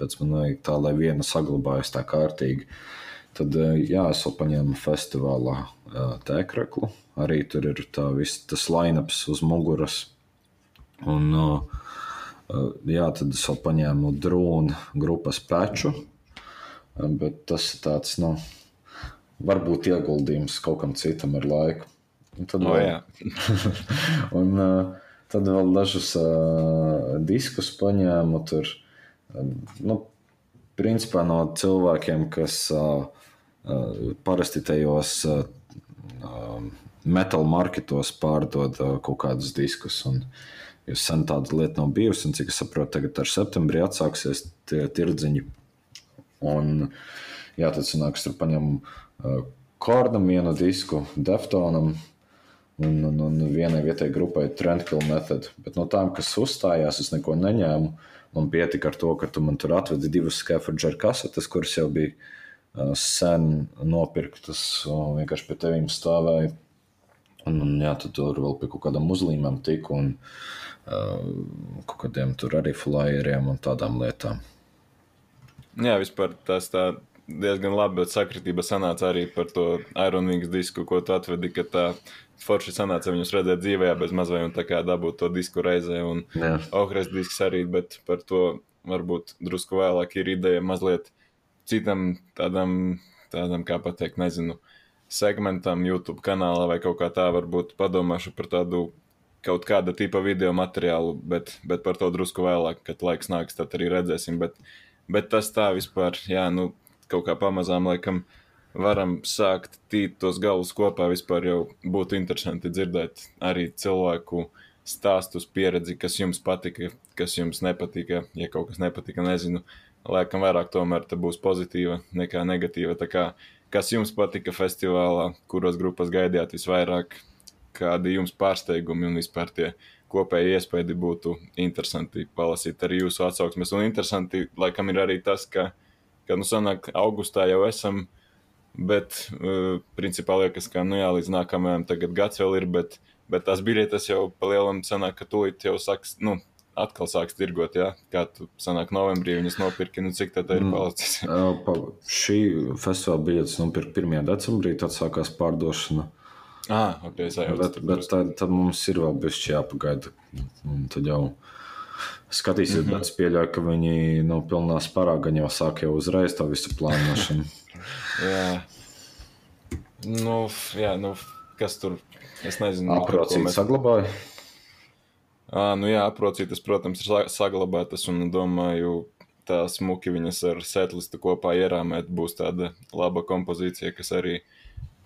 bet man vajag tā, lai viena saglabājas tā kārtīgi. Uh, Tad, eh, jā, es vēl paņēmu festivālā eh, tēkreklu. Arī tur ir tā, viss, tas line-ups uz muguras. Un, eh, jā, tad es vēl paņēmu drūnu grupas peču. Bet tas ir tāds, nu, varbūt ieguldījums kaut kam citam ar laiku. Un tad, oh, vēl, un, tad vēl dažus uh, diskus paņēmu. Tur, nu, principā no cilvēkiem, kas uh, parasti tajos metāla marketos pārdod kaut kādus diskus. Jo sen tāda lieta nav bijusi, un cik es saprotu, tagad ar septembrī atsāksies tie tirdziņi. Un, jā, tad sanāks, tur paņem uh, kordam vienu disku, Deftonam, un, un, un vienai vietai grupai Trendkill Method. Bet no tām, kas uzstājās, es neko neņēmu. Man pietika ar to, ka tu man tur atvedi divas Skaffager kasetes, kuras jau bija sen nopirktas, vienkārši pie tevīm stāvēja. Un, un jā, tu tur vēl pie kaut kādām uzlīmēm tiku un uh, kaut kādiem tur arī flyeriem un tādām lietām. Jā, vispār tas tā diezgan labi, bet sakritība sanāca arī par to Ironwings disku, ko tu atvedi, ka tā forši sanāca viņus redzēt dzīvē, bez mazliet un tā kā dabūt to disku reizē. Un Ohres disks arī, bet par to varbūt drusku vēlāk ir ideja mazliet citam tādam, tādam kā pateikt, nezinu, segmentam, YouTube kanālā vai kaut kā tā, varbūt padomāšu par tādu kaut kāda tipa video materiālu, bet, bet par to drusku vēlāk, kad laiks nāks, tad arī redzēsim. Bet, bet tas tā vispār, jā, nu, kaut kā pamazām laikam varam sākt tīt tos galus kopā. Vispār jau būtu interesanti dzirdēt arī cilvēku stāstus, pieredzi, kas jums patika, kas jums nepatika, ja kaut kas nepatika, nezinu Laikam vairāk tomēr būs pozitīva nekā negatīva. Tā kā, kas jums patika festivālā, kuros grupas gaidījāt visvairāk, kādi jums pārsteigumi un vispār tie kopēji iespēja būtu interesanti palasīt arī jūsu atsauksmes. Un interesanti, laikam, ir arī tas, ka, ka nu, sanāk, augustā jau esam, bet, uh, principā, liekas, ka, nu, jā, līdz nākamajam gads vēl ir, bet, bet tās biļetes jau palielam sanāk, ka tūlīt jau sāks, nu, atkal sāks tirgot, ja? kā tu sanāk novembrī viņas nopirki, nu cik tad ir mm. palicis? pa, šī festivāla biļetes nopirka 1. decembrī, tad sākās pārdošana. Ah, ok, sajūta. Bet, bet tad, tad mums ir vēl bišķi jāpagaida. Un tad jau skatīsies, mm -hmm. bet es pieļauju, ka viņi nu, pilnā spārā gan jau sāk jau uzreiz to visu plānošanu. jā. Nu, jā, nu, kas tur, es nezinu. Aprocīt mēs... saglabāju. À, nu jā, aprocītas, protams, ir saglabātas, un domāju, tā smuki viņas ar setlistu kopā ierāmēt būs tāda laba kompozīcija, kas arī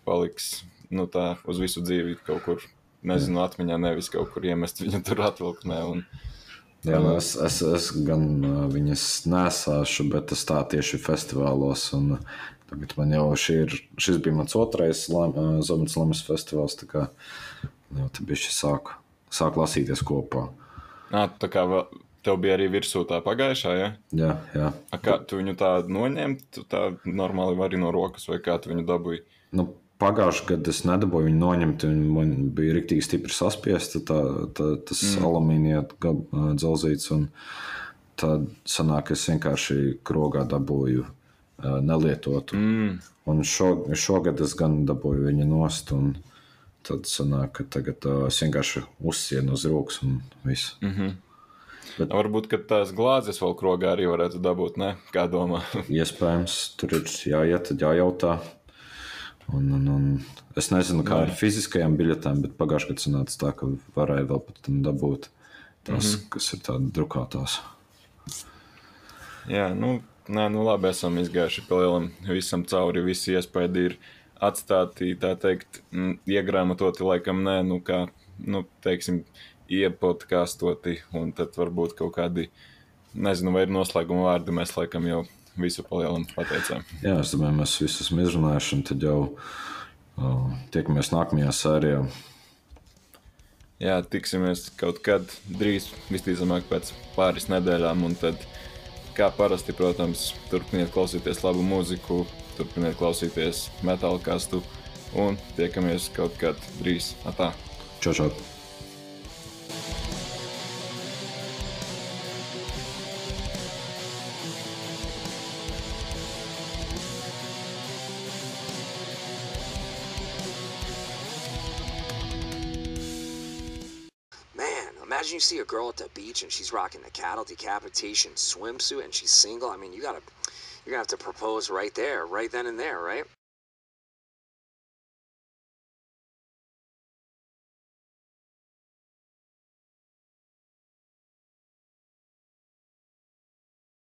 paliks nu, tā, uz visu dzīvi kaut kur, nezinu, atmiņā, nevis kaut kur iemest viņu tur atvilknē. Un, Jā, nu, es, es, es gan viņas nesāšu, bet tas tā tieši festivālos Tagad man jau ir, šis bija mans otrais Zonas Lamas festivāls. Tā kā jau tā bija šis sāk, sāk lasīties kopā. Nā, tā kā tev bija arī virsū tā pagājušā, ja? Jā, jā. A, kā tu viņu tā noņemt, tu tā normāli vari no rokas, vai kā tu viņu dabūji? Nu, Pagājušajā gadā es nedabūju viņu noņemt, viņa man bija rīktīgi stipri saspiesta, tā, tā, tas mm. alumīnija dzelzīts. Tad sanāk, es vienkārši krogā dabūju uh, nelietotu. Mm. Un šo, šogad es gan dabūju viņu nost, un tad sanāk, ka tagad uh, es vienkārši uzsienu uz rokas un viss. Mm -hmm. Bet... Varbūt, ka tās glāzes vēl krogā arī varētu dabūt, ne? Kā domā? Iespējams, tur ir jāiet, jājautā. Un, un, un es nezinu, kā ar fiziskajām biļetēm, bet pagājušajā gadā sanāca tā, ka varēja vēl pat dabūt tās, mm -hmm. kas ir tādas drukātās. Jā, nu, nē, nu labi, esam izgājuši pa lielam visam cauri, visi iespēja ir atstāti, tā teikt, iegrāmatoti, laikam nē, nu kā, nu, teiksim, iepodkāstoti, un tad varbūt kaut kādi, nezinu, vai ir noslēguma vārdi, mēs laikam jau visu palielam pateicām. Jā, es domāju, mēs visus esam izrunājuši, un tad jau uh, tiekamies nākamajā sērijā. Jā, tiksimies kaut kad drīz, visticamāk, pēc pāris nedēļām. Un tad, kā parasti, protams, turpiniet klausīties labu mūziku, turpiniet klausīties metāla kastu un tiekamies kaut kad drīz. Atā. Čau, čau! imagine you see a girl at the beach and she's rocking the cattle decapitation swimsuit and she's single. I mean, you gotta, you're gonna have to propose right there, right then and there, right?